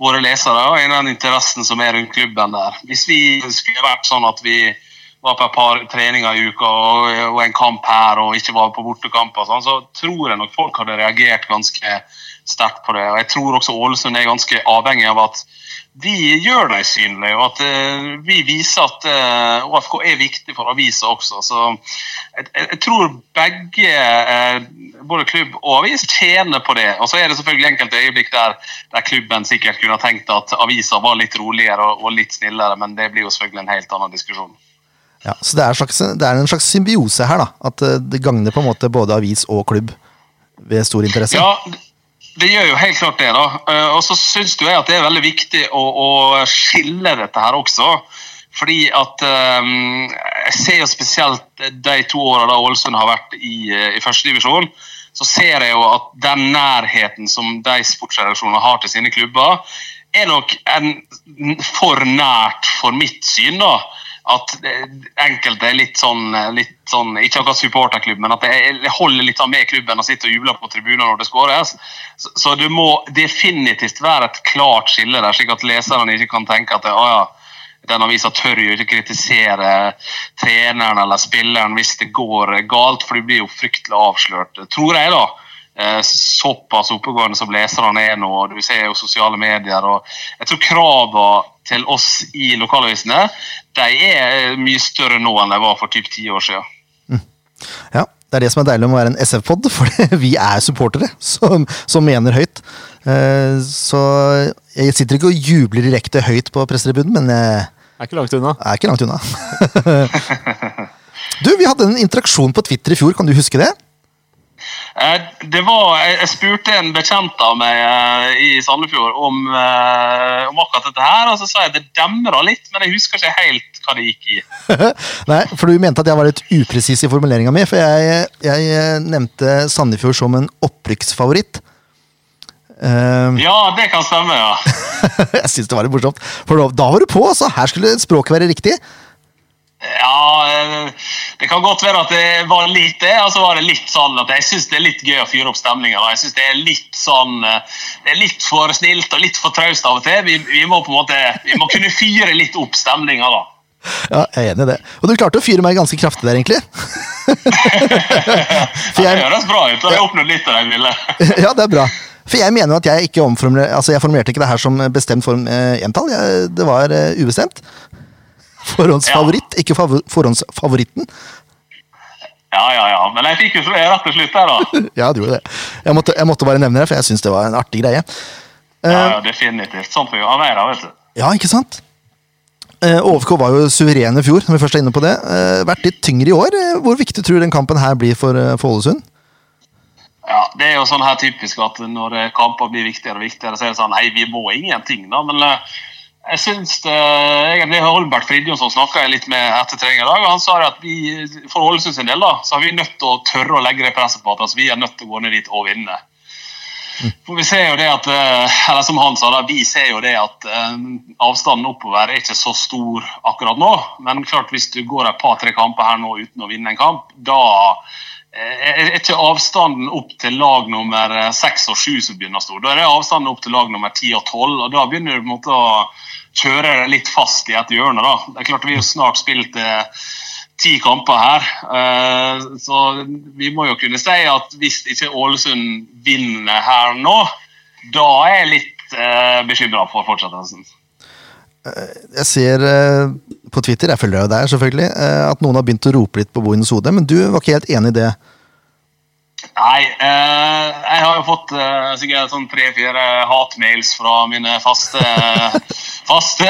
våre lesere og den interessen som er rundt klubben der. Hvis vi skulle vært sånn at vi var på et par treninger i uka og, og en kamp her og ikke var på bortekamp, og sånn, så tror jeg nok folk hadde reagert ganske sterkt på det. Og jeg tror også Ålesund er ganske avhengig av at vi gjør dem synlige, og at uh, vi viser at uh, ÅFK er viktig for avisa også. Så jeg, jeg tror begge, uh, både klubb og avis, tjener på det. Og så er det selvfølgelig enkelte øyeblikk der, der klubben sikkert kunne tenkt at avisa var litt roligere og, og litt snillere, men det blir jo selvfølgelig en helt annen diskusjon. Ja, så det er, slags, det er en slags symbiose her, da. At eh, det gagner på en måte både avis og klubb ved stor interesse. Ja, det gjør jo helt klart det. da. Eh, Og så syns jeg at det er veldig viktig å, å skille dette her også. Fordi at um, Jeg ser jo spesielt de to åra da Ålesund har vært i, i førstedivisjon. Så ser jeg jo at den nærheten som de sportsredaksjonene har til sine klubber, er nok en, for nært for mitt syn. da at enkelte litt sånn, litt sånn Ikke akkurat supporterklubb, men at det holder litt av med klubben og sitter og jubler på tribunen når det skåres. Så, det må definitivt være et klart skille der, slik at leserne ikke kan tenke at ja, den avisa tør jo ikke kritisere treneren eller spilleren hvis det går galt, for de blir jo fryktelig avslørt. Tror jeg, da. Eh, Såpass oppegående som leserne er nå, og du ser jo sosiale medier. og Jeg tror kravene til oss i lokalavisene de er mye større nå enn de var for typ ti år siden. Ja, det er det som er deilig med å være en SF-pod, <laughs> for vi er supportere som, som mener høyt. Eh, Så jeg sitter ikke og jubler direkte høyt på pressetribunen, men jeg Er ikke langt unna. er ikke langt unna. <laughs> Du, vi hadde en interaksjon på Twitter i fjor, kan du huske det? Eh, Det var, jeg, spurte en bekjent av meg eh, i Sandefjord om, eh, om akkurat dette her, og så sa jeg det demra litt, men jeg husker ikke helt hva det gikk i. <laughs> Nei, for du mente at jeg var litt upresis i formuleringa mi, for jeg, jeg nevnte Sandefjord som en opprykksfavoritt. Uh, Ja, det kan stemme, ja. <laughs> jeg syns det var litt morsomt, for da, da var du på, altså! Her skulle språket være riktig. Ja, eh, det kan godt være at det var litt det, og så var det litt sånn at jeg syns det er litt gøy å fyre opp stemninga. Jeg syns det er litt sånn eh, Det er litt for snilt og litt for traust av og til. Vi, vi må på en måte Vi må kunne fyre litt opp stemninga, da. Ja, jeg er enig i det. Og du klarte å fyre meg ganske kraftig der, egentlig. <laughs> For Det jeg, høres bra ut. Da har jeg oppnådd litt av det jeg ville. <laughs> ja, det er bra. For jeg mener jo at jeg ikke omformulerte altså jeg formulerte ikke det her som bestemt form eh, entall. Eh, det var eh, ubestemt. Forhåndsfavoritt, ikke favor, forhåndsfavoritten. Ja, ja, ja. Men jeg fikk jo så rett til slutt her, da. <laughs> Ja, du det. Jeg måtte, jeg måtte bare nevne det, for jeg syns det var en artig greie. Ja, ja, definitivt. Sånt vil vi ha mer av, vet du. Ja, ikke sant? Eh, ÅFK var jo suverene i fjor, når vi først er inne på det. Eh, vært litt tyngre i år. Eh, Hvor viktig tror du den kampen her blir for, eh, Ålesund? Ja, Det er jo sånn her typisk at når eh, kamper blir viktigere og viktigere, så er det sånn Nei, vi må ingenting, da. Men eh, jeg syns det, egentlig Holmbert Fridjonsson snakka litt med etter trening i dag. Han sa at vi, for Ålesund sin del da, så har vi nødt til å tørre å legge det presset på at altså, vi er nødt til å gå ned dit og vinne. For vi ser jo det at, eh, eller som han sa da, vi ser jo det at eh, avstanden oppover er ikke så stor akkurat nå. Men klart hvis du går et par-tre kamper her nå uten å vinne en kamp, da eh, er ikke avstanden opp til lag nummer eh, seks og sju som begynner stor. Da er det avstanden opp til lag nummer ti og tolv, og da begynner du på en måte å kjøre det litt fast i et hjørne. da. Det er klart Vi har snart spilt eh, ti kamper her, eh, så vi må jo kunne si at hvis ikke Ålesund vinner her nå, da er jeg litt eh, bekymra for fortsettelsen. Jeg ser eh, på Twitter, jeg følger deg der selvfølgelig, eh, at noen har begynt å rope litt på Boines hode, men du var ikke helt enig i det. Nei, eh, jeg har jo fått eh, sikkert sånn tre-fire hatmails fra mine faste <laughs> faste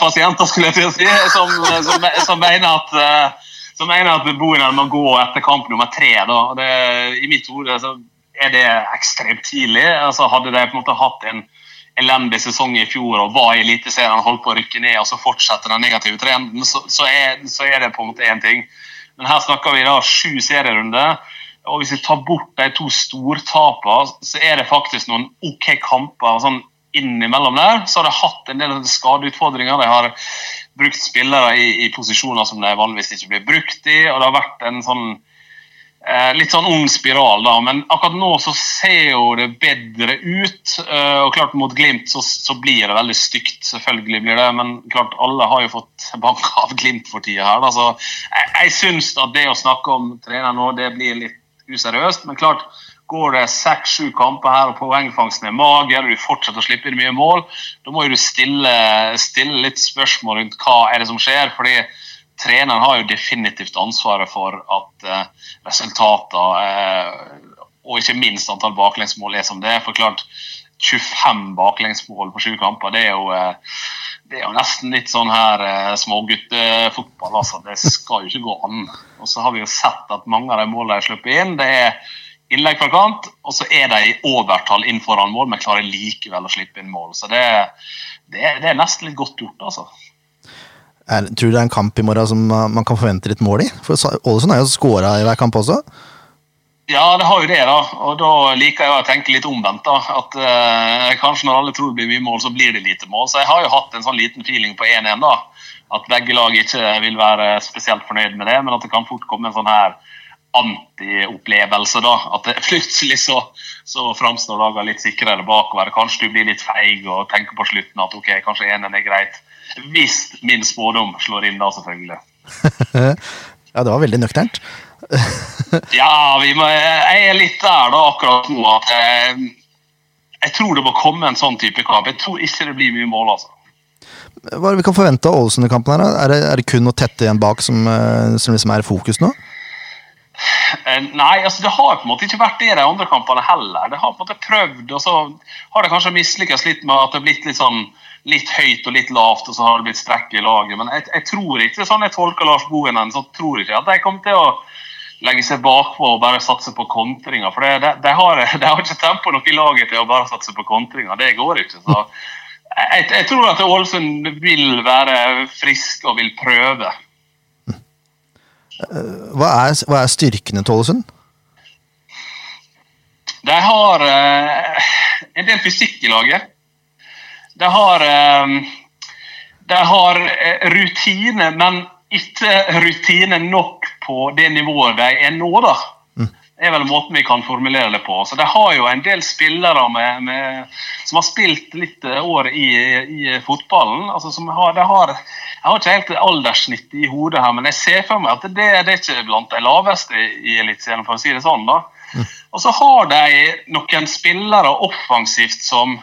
pasienter, skulle jeg til å si, som, som, som mener at eh, som mener at Bohinen må gå etter kamp nummer tre. Da. Det, I mitt hode er det ekstremt tidlig. Altså, hadde de på en måte hatt en elendig sesong i fjor og var i Eliteserien holdt på å rykke ned, og så fortsetter den negative trenden, så, så, er, så er det på en måte én ting. Men her snakker vi da sju serierunder. Og hvis vi tar bort de to stortapene, så er det faktisk noen OK kamper sånn innimellom der. Så har de hatt en del skadeutfordringer. De har brukt spillere i, i posisjoner som de vanligvis ikke blir brukt i. og det har vært en sånn Eh, litt sånn ung spiral, da. Men akkurat nå så ser jo det bedre ut. Eh, og klart mot Glimt så, så, blir det veldig stygt, selvfølgelig blir det. Men klart alle har jo fått <laughs> bank av Glimt for tida her. Da. Så jeg, jeg syns at det å snakke om trener nå, det blir litt useriøst. Men klart, går det seks-sju kamper her og poengfangsten er mager, og du fortsetter å slippe inn mye mål, da må du stille, stille litt spørsmål rundt hva er det som skjer. fordi treneren har jo definitivt ansvaret for at eh, resultater eh, og ikke minst antall baklengsmål er som det er. For klart, 25 baklengsmål på sju kamper, det er jo eh, det er jo nesten litt sånn her eh, småguttefotball. altså. Det skal jo ikke gå an. Og så har vi jo sett at mange av de målene de slipper inn, det er innlegg fra kant, og så er de i overtall inn foran mål, men klarer likevel å slippe inn mål. Så det, det, det er nesten litt godt gjort, altså. Er, tror du det er en kamp i morgen som man kan forvente litt mål i? For Ålesund har jo skåra i hver kamp også. Ja, det har jo det, da. Og da liker jeg å tenke litt omvendt. da, At eh, kanskje når alle tror det blir mye mål, så blir det lite mål. Så jeg har jo hatt en sånn liten feeling på 1-1, da. At begge lag ikke vil være spesielt fornøyd med det, men at det kan fort komme en sånn her anti-opplevelse. da, At det plutselig så, så framstår lagene litt sikrere bakover. Kanskje du blir litt feig og tenker på slutten at ok, kanskje 1-1 er greit. Hvis min spådom slår inn da, selvfølgelig. <laughs> ja, det var veldig nøkternt. Ja, må, jeg er litt der da akkurat nå at jeg, jeg, tror det må komme en sånn type kamp. Jeg tror ikke det blir mye mål, altså. Hva er det vi kan forvente av Ålesund i kampen? her? Er det, er det kun å tette igjen bak som, eh, som liksom er fokus nå? Eh, nei, altså det har på en måte ikke vært det i de andre kampene heller. Det har på en måte prøvd, og så har det kanskje mislykkes litt med at det har blitt litt sånn litt høyt og litt lavt, og så har det blitt strekk i laget. Men jeg, jeg tror ikke sånn jeg tolker Lars Bohinen, så tror jeg ikke at de kommer til å legge seg bakpå og bare satse på kontringer. For de, de, har, <laughs> har, ikke tempo nok i laget til å bare satse på kontringer. Det går ikke. så jeg, jeg tror at Ålesund vil være frisk og vil prøve. Hva er, hva er styrkene til Ålesund? De har eh, en del fysikk i laget. De har, eh, de har eh, rutine, men ikke rutine nok på det nivået de er nå. da. Mm. Det er vel måten vi kan formulere det på. Så De har jo en del spillere med, med, som har spilt litt eh, år i, i fotballen. altså som har, de har, Jeg har ikke helt alderssnitt i hodet, her, men jeg ser for meg at det, det er ikke blant de laveste i Eliteserien, for å si det sånn. da. Mm. Og så har de noen spillere offensivt som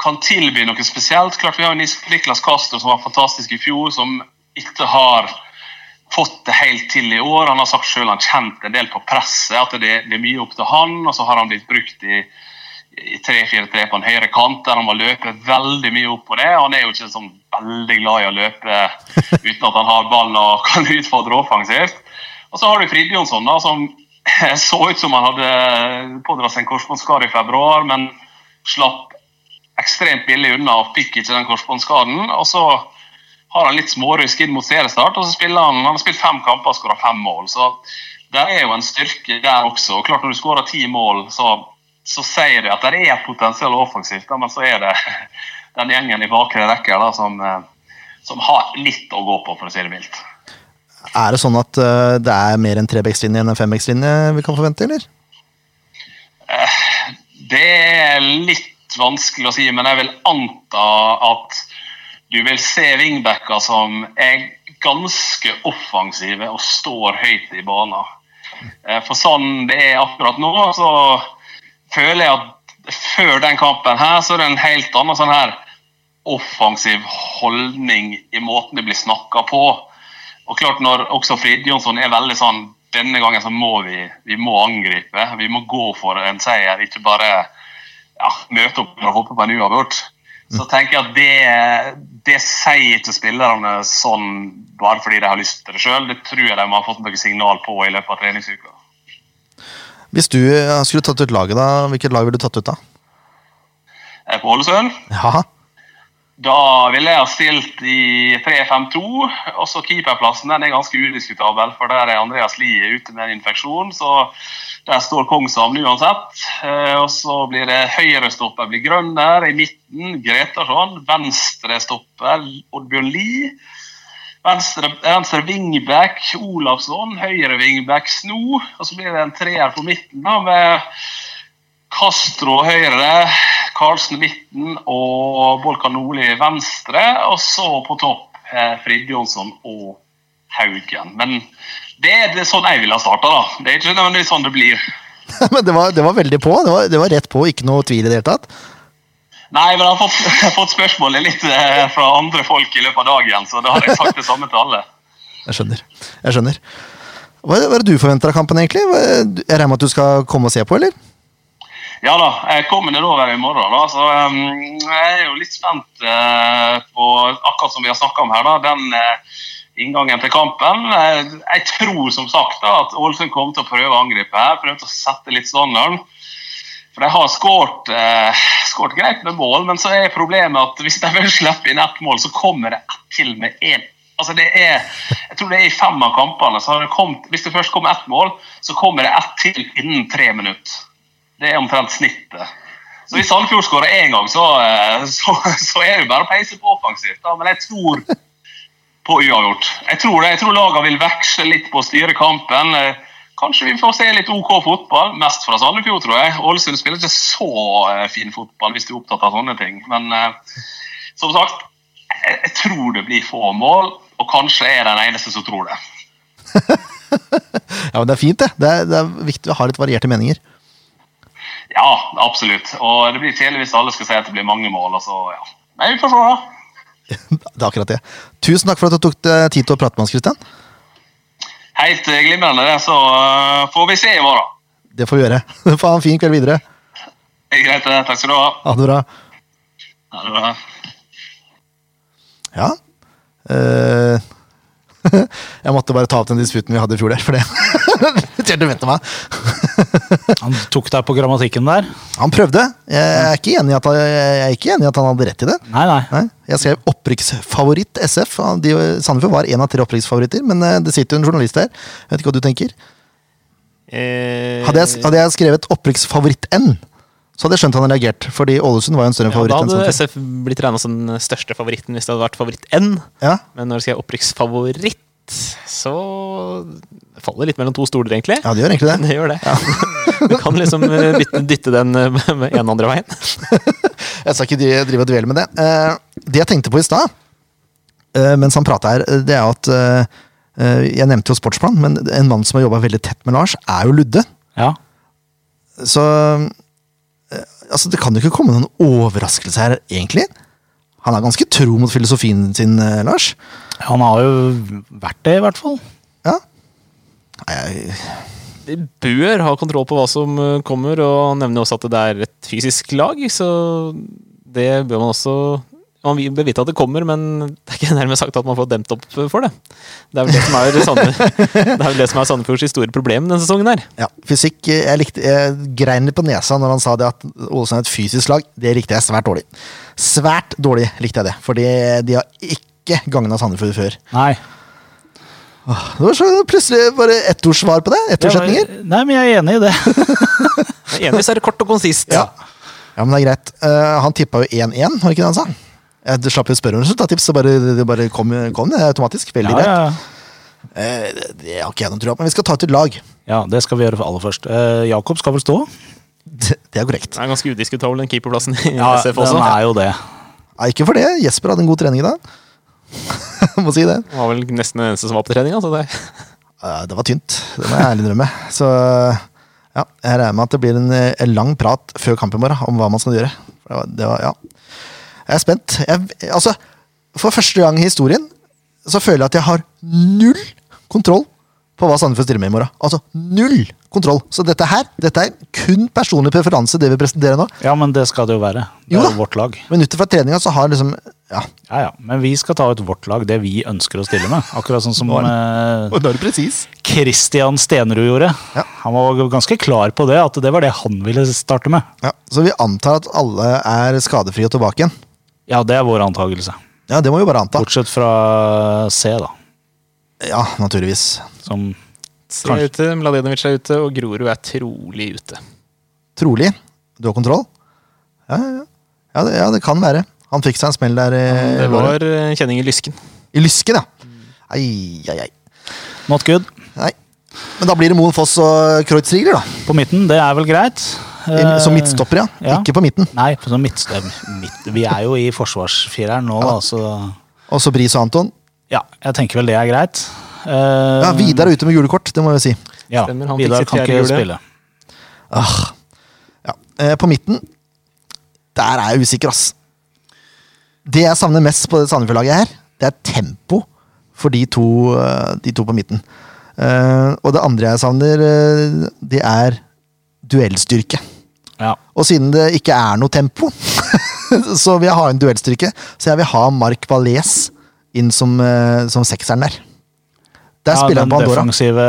kan tilby noe spesielt. Klart Vi har Niklas Castro som var fantastisk i fjor, som ikke har fått det helt til i år. Han har sagt selv han kjente en del på presset, at det, det, er mye opp til han. Og så har han blitt brukt i, i 3-4-3 på en høyre kant, der han må løpe veldig mye opp på det. Og Han er jo ikke sånn veldig glad i å løpe <laughs> uten at han har ballen og <laughs> kan utfordre offensivt. Og så har du Fridjonsson, da, som <laughs> så ut som han hadde pådratt seg en korsbåndskade i februar, men slapp ekstremt billig unna og fikk ikke den korsbåndskaden. Og så har han litt smårusk inn mot seriestart, og så spiller han han har spilt fem kamper og skåra fem mål. Så det er jo en styrke der også. Og klart Når du skårer ti mål, så, så, sier det at det er et potensial offensivt, men så er det <laughs> den gjengen i bakre rekke da, som, eh, som, har litt å gå på, for å si det mildt. Er det sånn at uh, det er mer en trebekslinje enn en fembekslinje vi kan forvente, eller? Uh, det er litt vanskelig å si, men jeg vil anta at du vil se wingbacker som er ganske offensive og står høyt i banen. Eh, for sånn det er akkurat nå, så føler jeg at før den kampen her, så er det en helt annen sånn her offensiv holdning i måten det blir snakka på. Og klart når også Frid Jonsson er veldig sånn Denne gangen så må vi, vi må angripe. Vi må gå for en seier, ikke bare ja, møte opp og håpe på en uavgjort. Så tenker jeg at det, det sier ikke spillerne sånn bare fordi de har lyst til det sjøl. Det tror jeg de har fått noen signal på i løpet av treningsuka. Hvis du eh, skulle tatt ut laget, da, hvilket lag ville du tatt ut da? På Ålesund Ja, Da ville jeg ha stilt i 3-5-2. Også keeperplassen den er ganske udiskutabel, for der er Andreas Lie ute med en infeksjon. Så der står Kongshamn uansett. Eh, Og så blir det høyrestopper blir Grønner. I midten Gretarsson. Venstrestopper Oddbjørn Lie. Venstre, venstre wingback Olavsson, Høyre wingback Sno. Og så blir det en treer på midten da, med Castro høyre, Karlsen midten og Volkan Nordli venstre. Og så på topp eh, Frid Jonsson og Haugen. Men det er det sånn jeg ville ha starta, da. Det er ikke nødvendigvis sånn det blir. <laughs> men det var, det var veldig på. Det var, det var rett på, ikke noe tvil i det hele tatt. Nei, men jeg har fått, <laughs> jeg har fått spørsmålet litt eh, fra andre folk i løpet av dagen, så da har jeg sagt det samme til alle. <laughs> Jeg skjønner. Jeg skjønner. Hva hva er det du forventer av kampen, egentlig? Jeg regner med at du skal komme og se på, eller? Ja da, jeg kommer nedover i morgen, da, så um, jeg er jo litt spent eh, på akkurat som vi har snakka om her, da, den eh, inngangen til kampen. Eh, jeg tror som sagt da, at Ålesund kommer til å prøve å angripe her, prøve å sette litt standarden. For de har skåret eh, greit med mål, men så er problemet at hvis de vil slippe inn ett mål, så kommer det ett til med én. Altså det er, jeg tror det er i fem av kampene. så har det kommet, Hvis det først kommer ett mål, så kommer det ett til innen tre minutter. Det er omtrent snittet. Så Hvis Sandefjord skårer én gang, så, eh, <laughs> så, så er det bare å peise på offensivt. Men jeg tror på uavgjort. Jeg tror. Jeg tror lagene vil veksle litt på å styre kampen. Eh, Kanskje vi får se litt OK fotball. Mest fra Sandefjord, tror jeg. Ålesund spiller ikke så eh, fin fotball hvis du er opptatt av sånne ting. Men som sagt, jeg tror det blir få mål, og kanskje er jeg den eneste som tror det. <laughs> Ja, men Det er fint, det. Det er, det er viktig å ha litt varierte meninger. Ja, absolutt. Og det blir kjedelig hvis alle skal si at det blir mange mål. Og så, ja. Nei, vi får se, da. <laughs> Det er akkurat det. Tusen takk for at du tok deg tid til å prate med oss, Kristian. Helt eh, glimrende, det. Så eh, får vi se i morgen. Det får vi gjøre. <laughs> Få ha en fin kveld videre. Det er greit, det. Takk skal du ha. Ha det bra. Ha det bra. Ja. Eh, <laughs> jeg måtte bare ta opp den disputen vi hadde i fjor der, for det <laughs> irriterte vettet meg. <laughs> Han tok deg på grammatikken der. Han prøvde. Jeg er ikke enig i at, jeg er ikke enig i at han hadde rett i det. Nei, nei. Nei, jeg skrev opprykksfavoritt SF. Han- De, Sandefjord var en av tre opprykksfavoritter, men eh, det sitter jo en journalist der. Jeg vet ikke hva du tenker. Eh, Hadde jeg, hadde jeg skrevet opprykksfavoritt-N, så hadde jeg skjønt han hadde reagert. Fordi Ålesund var jo en større ja, favoritt da hadde SF blitt regna som den største favoritten hvis det hadde vært favoritt-N. Ja, Men når det skal være opprykksfavoritt, så faller det litt mellom to stoler, egentlig. ja, det gjør egentlig det. <laughs> Det gjør det. <laughs> Du kan liksom eh, bytte, dytte den eh, <laughs> med en andre veien. Jeg skal ikke drive og dvele med det. Eh, det jeg tenkte på i stad, eh, mens han prata her, det er at Jeg nevnte jo Sportsplan, men en mann som har jobba veldig tett med Lars, er jo Ludde. Ja. Så altså, det kan jo ikke komme noen overraskelse her, egentlig. Han er ganske tro mot filosofien sin, eh, Lars. Han har jo vært det, i hvert fall. Ja. Jeg, De bør ha kontroll på hva som eh, kommer, og han nevner også at det er et fysisk lag, så det bør man også man vil- bør vite at det kommer, men det er ikke nærmest sagt at man får demt opp for det. Det er vel det som er, Sande, <laughs> er, som er Sandefjords store problem denne sesongen. her. ja, fysikk eh, Jeg, likte, jeg grein litt på nesa når han sa det at Ålesund er et fysisk lag. Det likte jeg svært dårlig. Svært dårlig likte jeg det, fordi de har ikke gagna Sandefjord før. Nei. Det var så plutselig bare ettordssvar på det. Ettordsetninger. Nei, men jeg er enig i det. Jeg er Enig så er det kort og konsist. Ja. ja, men det er greit. Uh, han tippa jo 1-1, var det ikke det han sa? Jeg slapp jo å spørre om resultattips, så bare, det bare kom, kom det automatisk. Veldig Ja, greit. ja. Eh, det, det har ikke jeg noen tro på, men vi skal ta ut et lag. ja, det skal vi gjøre aller først. Eh, Jakob skal vel stå? Det, det er korrekt. Det er ganske udiskutabel, den keeperplassen i Ja, SF også. den er jo det. Nei, ikke for det. Jesper hadde en god trening i dag. <laughs> Må si det. Var vel nesten den eneste som var på trening. Altså det. Det var tynt, det må jeg ærlig innrømme. Så ja, jeg regner med at det blir en, eh, en lang prat før kamp i morgen om hva man skal gjøre. Det var, det var, ja. Jeg er spent. Jeg, altså, for første gang i historien så føler jeg at jeg har null kontroll på hva Sandefjord stiller med i morgen. Altså null kontroll. Så dette her dette er kun personlig preferanse, det vi presenterer nå. Ja, men det skal det jo være. Det Jo er jo vårt lag. Men ut fra treninga så har liksom Ja, Ja, ja. Men vi skal ta ut vårt lag, det vi ønsker å stille med. Akkurat sånn som er eh, og da er det presis. Christian Stenerud gjorde. Ja. Han var ganske klar på det, at det var det han ville starte med. Ja, så vi antar at alle er skadefrie og tilbake igjen. Ja, det er vår antakelse. Ja, det må vi bare anta. Bortsett fra C, da. Ja, naturligvis. Som er ute, Mladenovic er ute, og Grorud er trolig ute. Trolig. Du har kontroll? Ja, ja, ja. Ja, det, ja, det kan være. Han fikk seg en smell der. eh, Det var eh, kjenning i lysken. I lysken, ja. Ai, ai, ai. not good. Nei. Men da blir det Moen Foss og Kreutzrigler, da. På midten, det er vel greit. Eh, Som midtstopper, ja. ja. Ikke på midten. Nei, på sånn midt, midt, vi er jo i forsvarsfireren nå, da, så Og så Bris og Anton. ja, jeg tenker vel det er greit. Uh, Ja, Vidar er ute med julekort, det må jeg si. Ja, Stemmer, Vidar kan ikke jule. spille. Ah. Ja. Eh, på midten Der er jeg usikker, ass. Det jeg savner mest på det Sandefjord-laget her, det er tempo for de to, eh, de to på midten. Uh, og det andre jeg savner, eh, det er duellstyrke. Ja. Og siden det ikke er noe tempo, <laughs> så vil jeg ha en duellstyrke. Så jeg vil ha Mark Valais inn som, eh, som sekseren der. Der ja, spiller han på Andorra, defensive,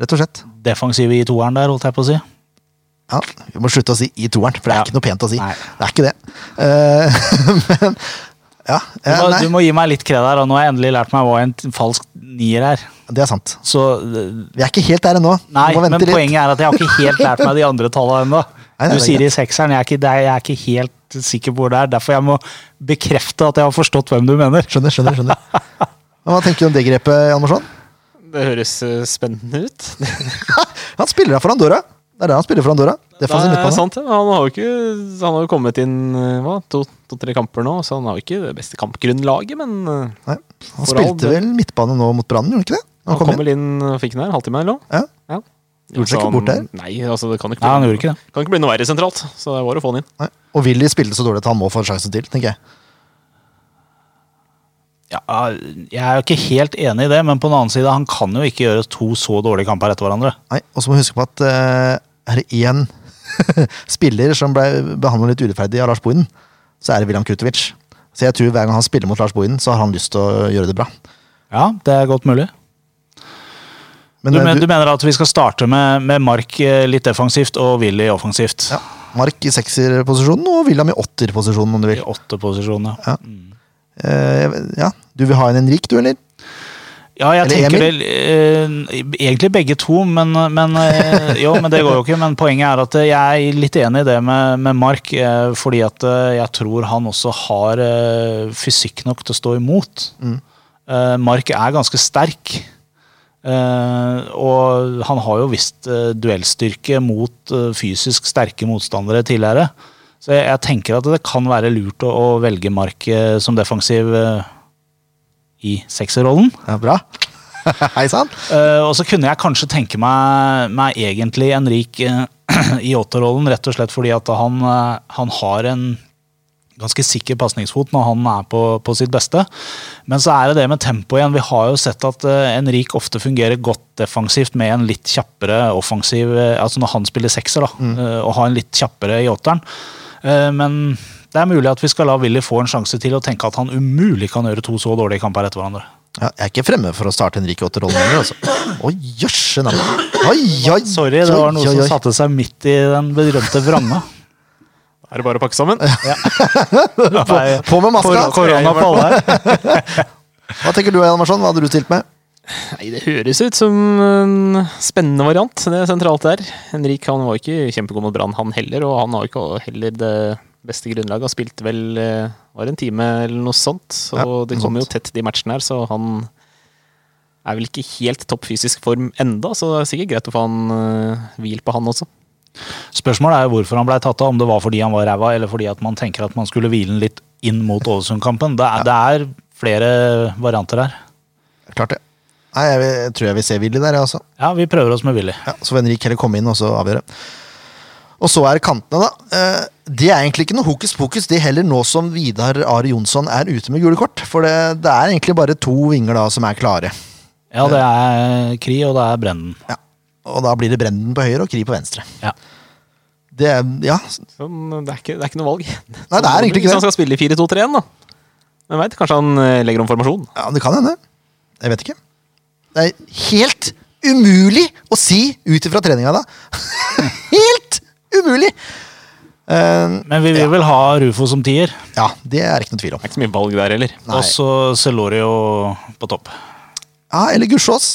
rett og slett. defensive i toeren der, holdt jeg på å si. Ja, Vi må slutte å si i toeren, for det er Ja. ikke noe pent å si. Nei. Det er ikke det. Uh, <laughs> men ja, Du eh, må, du må gi meg litt kred her, og nå har jeg endelig lært meg hva en falsk nier er. det er sant. Så eh, Vi er ikke helt der ennå. Nei, men litt. poenget er at jeg har ikke helt lært meg de andre tallene ennå. <laughs> Du det er sier i sekseren, jeg er, ikke, jeg er ikke helt sikker på hvor det er. Derfor jeg må bekrefte at jeg har forstått hvem du mener. Skjønner, skjønner. skjønner. Men <laughs> Hva tenker du om det grepet, Jan Det høres eh, spennende ut. <laughs> Han spiller her for Andorra. Det er der han spiller for Andorra. Det Defensiv er sant, ja. Han har jo ikke Han har jo kommet inn eh, hva, to-tre kamper nå, så han har jo ikke det beste kampgrunnlaget, men eh, Nei, han spilte all vel midtbane nå mot Brann, gjorde han ikke det? han kom kom inn. vel inn og fikk den her, halvtime eller noe. Ja. Ja. Gjorde seg ikke bort der? Nei, altså det kan ikke, Nei, han gjorde ikke det. kan ikke bli noe verre sentralt, så det var å få han inn. Nei. Og Willy spilte så dårlig at han må få en sjanse til, tenker jeg. Ja, jeg er jo ikke helt enig i det, men på den annen side, han kan jo ikke gjøre to så dårlige kamper etter hverandre. Nei, Og så må vi huske på at eh, er det én <laughs> spiller som ble behandlet litt urettferdig av Lars Bohinen, så er det William Krutovic. Så jeg tror hver gang han spiller mot Lars Bohinen, så har han lyst til å gjøre det bra. Ja, det er godt mulig. Men Du, eh, men, du mener at vi skal starte med, med Mark eh, litt defensivt og Willy offensivt? ja, Mark i sekserposisjonen og William i åtterposisjonen, om du I vil. åtte Ja. Ja. Uh, ja, Du vil ha en Henrik, du, eller? Ja, jeg Eller tenker Emil? det eh, egentlig begge to, men, men eh, Jo, men det går jo ikke. Men poenget er at jeg er litt enig i det med, med Mark, eh, fordi at eh, jeg tror han også har eh, fysikk nok til å stå imot. Mm. Eh, Mark er ganske sterk. Eh, og han har jo visst duellstyrke mot fysisk sterke motstandere tidligere. Så jeg, jeg tenker at det kan være lurt å, å velge Mark som defensiv eh, i sekserrollen. Ja, bra. <laughs> Hei sann. Uh, og så kunne jeg kanskje tenke meg, meg egentlig Henrik uh, <clears throat> i åtterrollen, rett og slett fordi at han, uh, han har en ganske sikker pasningsfot når han er på, på sitt beste. Men så er det det med tempo igjen. Vi har jo sett at en rik ofte fungerer godt defensivt med en litt kjappere offensiv Altså når han spiller sekser, da, eh, og har en litt kjappere i åtteren. Men det er mulig at vi skal la Willy få en sjanse til å tenke at han umulig kan gjøre to så dårlige kamper etter hverandre. Ja, jeg er ikke fremme for å starte Henrik i åtterrollen heller, altså. Oi, jøsse navn. Sorry, det var noe oi, oi, som satte seg midt i den berømte vranga. Er det bare å pakke sammen. På, <laughs> på med maska. Korona på alle. <laughs> Hva tenker du, Jan Marsson? Hva hadde du stilt med? Nei, Det høres ut som en spennende variant, det er sentralt der. Henrik han var ikke kjempegod mot Brann, han heller, og han har ikke heller det beste grunnlag. Han spilte vel eh, var en time eller noe sånt, så Ja, det kommer jo tett de matchene her, så han er vel ikke helt topp fysisk form enda, så det er sikkert greit å få han eh, hvil på han også. Spørsmålet er jo hvorfor han ble tatt av, om det var fordi han var ræva, eller fordi at man tenker at man skulle hvile den litt inn mot Ålesund-kampen. Det, er- det er flere varianter her. Klart det. Nei, jeg, jeg, tror jeg vil se Willy der, jeg også. Ja, vi prøver oss med Willy. Ja, så får Henrik heller komme inn og så avgjøre. Og så er det kantene, da. Eh, Det er egentlig ikke noe hokus pokus, det heller nå som Vidar Are Jonsson er ute med gule kort. For det, det er egentlig bare to vinger da som er klare. Ja, det er Kri, og det er Brennen. Ja. Og da blir det Brenden på høyre og Kri på venstre. Ja. Det ja, Sånn, det, er ikke, det er ikke noe valg. Nei, det er egentlig ikke Hvis han skal spille i 4-2-3-1, da. Men veit, kanskje han eh, legger om formasjon. ja, det kan hende. Jeg vet ikke. Det er helt umulig å si ut ifra treninga da. <laughs> umulig! Uh, Men vi vil vel ha Rufo som tier. ja, det er ikke noe tvil om. Det er ikke så mye valg der heller. Og så Celorio på topp. Ja, eller Gussiås.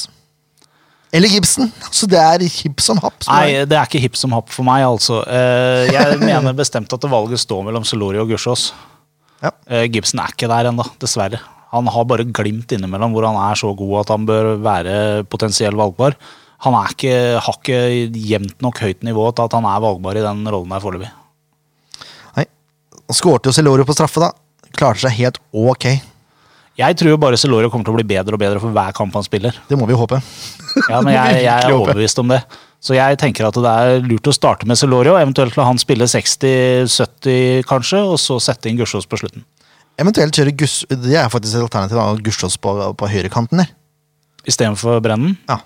Eller Gibson. Så det er hipp som happ. som Nei, er- det er ikke hipp som happ for meg, altså. Uh, Jeg mener bestemt at valget står mellom Celorio og Gussiås. Ja. Uh, Gibson er ikke der ennå, dessverre. Han har bare glimt innimellom hvor han er så god at han bør være potensiell valgbar. Han er ikke, har ikke jevnt nok høyt nivå til at han er valgbar i den rollen der foreløpig. Nei. Han Skårte jo Celorio på straffe, da. Klarte seg helt ok. Jeg tror jo bare Celorio kommer til å bli bedre og bedre for hver kamp han spiller. Det må vi håpe. <laughs> Ja, men jeg, <laughs> jeg er overbevist om det. Så jeg tenker at det er lurt å starte med Celorio, eventuelt la han spille 60-70 kanskje, og så sette inn Gussiås på slutten. Eventuelt kjøre Gus Det er faktisk et alternativ. da, Gussiås på, på høyrekanten der. Istedenfor Brennen. Ja.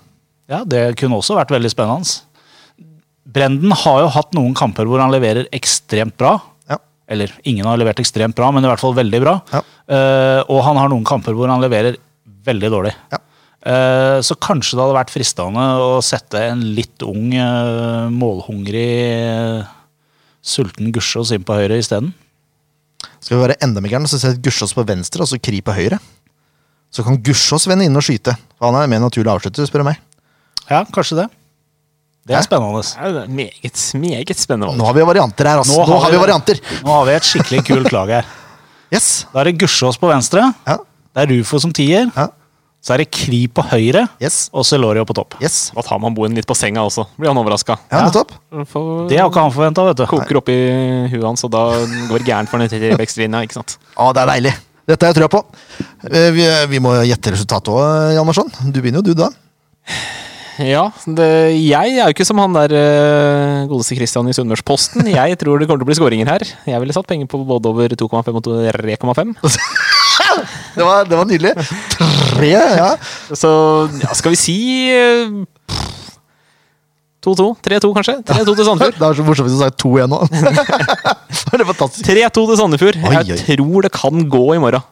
Ja, det kunne også vært veldig spennende. Brenden har jo hatt noen kamper hvor han leverer ekstremt bra. Ja. Eller ingen har levert ekstremt bra, men i hvert fall veldig bra. Ja. Uh, og han har noen kamper hvor han leverer veldig dårlig. Ja. Uh, så kanskje det hadde vært fristende å sette en litt ung, uh, målhungrig, sulten Gussiås inn på høyre isteden. Skal vi være enda mer gærne, så sette Gussiås på venstre og så Kri på høyre. Så kan Gussiås vende inn og skyte. Han er mer naturlig avslutter, spør du meg. Ja, kanskje det. Det er spennende. Det er meget, meget spennende. Nå har vi varianter her, altså. Nå, har vi varianter. Nå har vi et skikkelig kult lag her. <laughs> Yes. Da er det Gussiås på venstre. Ja. Det er Rufo som tier. Ja. Så er det Kri på høyre Yes. og Celorio på topp. Yes. Da tar man Boen litt på senga også. Blir han overraska. Ja, nettopp. Det har ikke han forventa, vet du. Koker opp i huet hans, og da går det gærent for den sant? Å, det er deilig. Dette har jeg trua på. Eh, Vi, vi må gjette resultatet òg, Hjalmarsson. Du begynner jo, du, da. Ja, det, jeg er jo ikke som han der uh, godeste Christian i Sunnmørsposten. Jeg tror det kommer til å bli skåringer her. Jeg ville satt penger på både over 2,5 og 3,5. <laughs> Det var, det var nydelig. Tre, ja. Så ja, skal vi si uh, 2-2? 3-2, kanskje? 3-2 til Sandefjord. Det var så morsomt hvis du sa to igjen nå. <laughs> det er fantastisk. 3-2 til Sandefjord. Oi, oi. Jeg tror det kan gå i morgen.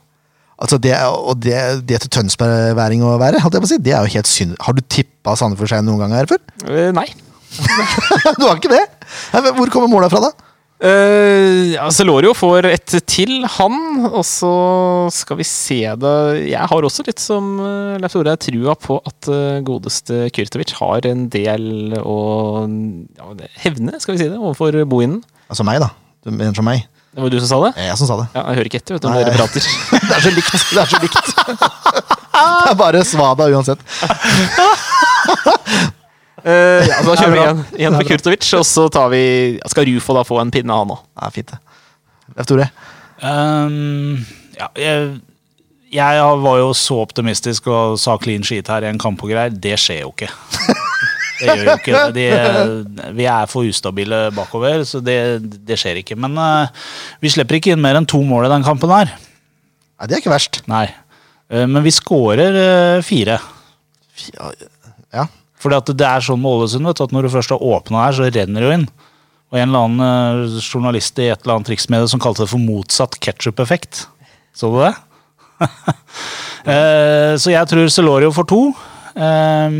Altså det, og det, det til tønsbergværing å være, hadde jeg på å si, det er jo helt synd. Har du tippa Sandefjord seg noen gang her før? Uh, nei. <laughs> du har ikke det? Hvor kommer måla fra, da? Uh, ja, Celorio får et til, han. Og så skal vi se det Jeg har også litt som uh, Leif Tore trua på at godeste Kyrtovic har en del å ja, hevne, skal vi si det, overfor bohinen. Altså meg, da. Du mener som meg. Det var du som sa det? Jeg som sa det. Ja, Jeg hører ikke etter vet du, Nei. dere prater. <laughs> Det er så likt. Det er så likt. <laughs> Det er bare svada uansett. Uh, ja, da kjører vi igjen, igjen for Kurtovic, og så tar vi Skal Rufo da få en pinne, han òg? Er fint, det. Leif Tore. Um, ja, jeg, jeg var jo så optimistisk og sa clean sheet her i en kamp og greier. Det skjer jo ikke. <laughs> Det gjør jo ikke det. De, <laughs> vi er for ustabile bakover, så det, det skjer ikke. Men uh, vi slipper ikke inn mer enn to mål i den kampen her. Nei, det er ikke verst. Nei. Uh, men vi skårer uh, fire. Ja, Ja. Fordi at det er sånn med Ålesund vet du, at når du først har åpna her, så renner det jo inn. Og en eller annen journalist i et eller annet triksmedie som kalte det for motsatt ketsjup-effekt. Så du det? <laughs> Så jeg tror Celorio får to. Eh,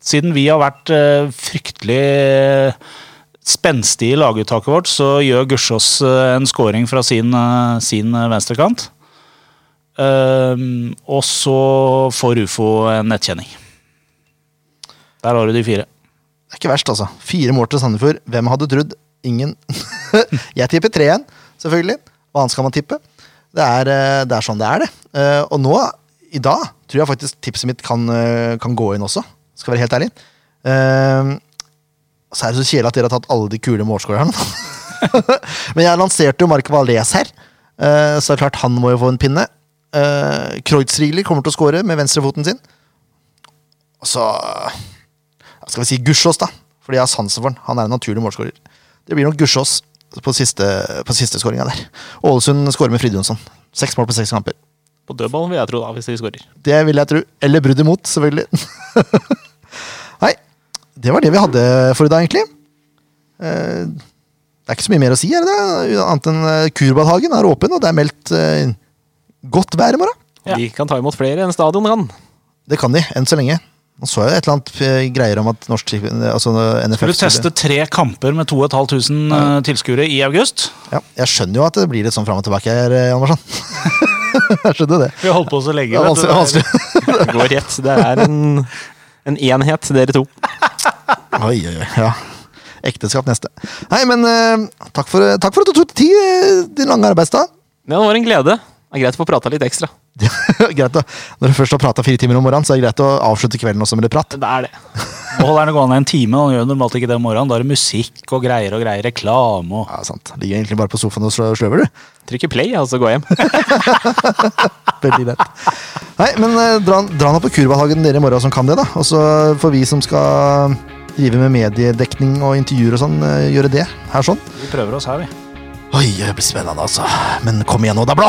siden vi har vært eh, fryktelig spenstige i laguttaket vårt, så gjør Gussiås eh, en scoring fra sin, eh, sin eh, venstrekant. Eh, og så får Ufo en nettkjenning. Der har du de fire. Det er ikke verst, altså. Fire mål til Sandefjord. Hvem hadde trodd? Ingen. <laughs> jeg tipper tre igjen, selvfølgelig. Hva annet skal man tippe? Det er, eh, det er sånn det er, det. Eh, Og nå, i dag, tror jeg faktisk tipset mitt kan, eh, kan gå inn også. Skal være helt ærlig. Uh, Så er det så kjedelig at dere har tatt alle de kule målskårerne. <laughs> Men jeg lanserte jo Marco Valdes her, uh, så det er klart han må jo få en pinne. Uh, Kreuzrigler kommer til å skåre med venstrefoten sin. Og så skal vi si Gussiås, da. Fordi jeg har sansen for han. Han er en naturlig målskårer. Det blir nok Gussiås på siste, på siste skåringa der. Ålesund skårer med Fride Jonsson. Seks mål på seks kamper. På dødballen vil jeg tro, da, hvis de skårer. Det vil jeg tro. Eller brudd imot, selvfølgelig. <laughs> Det var det vi hadde for i dag, egentlig. Eh, Det er ikke så mye mer å si, er det det? Annet enn eh, Kurbadhagen er åpen, og det er meldt eh, godt vær i morgen. Ja. De kan ta imot flere enn stadion kan. Det kan de, enn så lenge. Nå så jeg et eller annet greier om at norsk altså NFF Skulle teste tre kamper med 2500 ja. tilskuere i august? Ja, jeg skjønner jo at det blir litt sånn fram og tilbake her, Jan Marsson. <laughs> jeg skjønner det. Vi har holdt på så lenge. Det er vanskelig. Det går rett. Det er en, <laughs> en enhet, dere to. <laughs> Oi, oi, oi. Ja. Ekteskap neste. Nei, men eh, takk, for, takk for at du tok tid, eh, din lange arbeidsdag. Ja, det var en glede. Det er greit å få prata litt ekstra. <laughs> greit å, Når du først har prata fire timer om morgenen, så er det greit å avslutte kvelden også med litt prat. Det er det. <laughs> Nå holder han gående en time, han gjør normalt ikke det om morgenen. Da er det musikk og greier og greier, reklame og Ja, sant. Ligger egentlig bare på sofaen og sløver, du. Trykker play, og så går jeg hjem. <laughs> Veldig lett. Nei, men eh, dra, dra nå på Kurbadhagen dere i morgen som kan det, da. Og så får vi som skal drive med mediedekning og intervjuer og sånn, eh, gjøre det her sånn. Vi prøver oss her, vi. Oi, det blir spennende, altså. Men kom igjen nå, da, blå!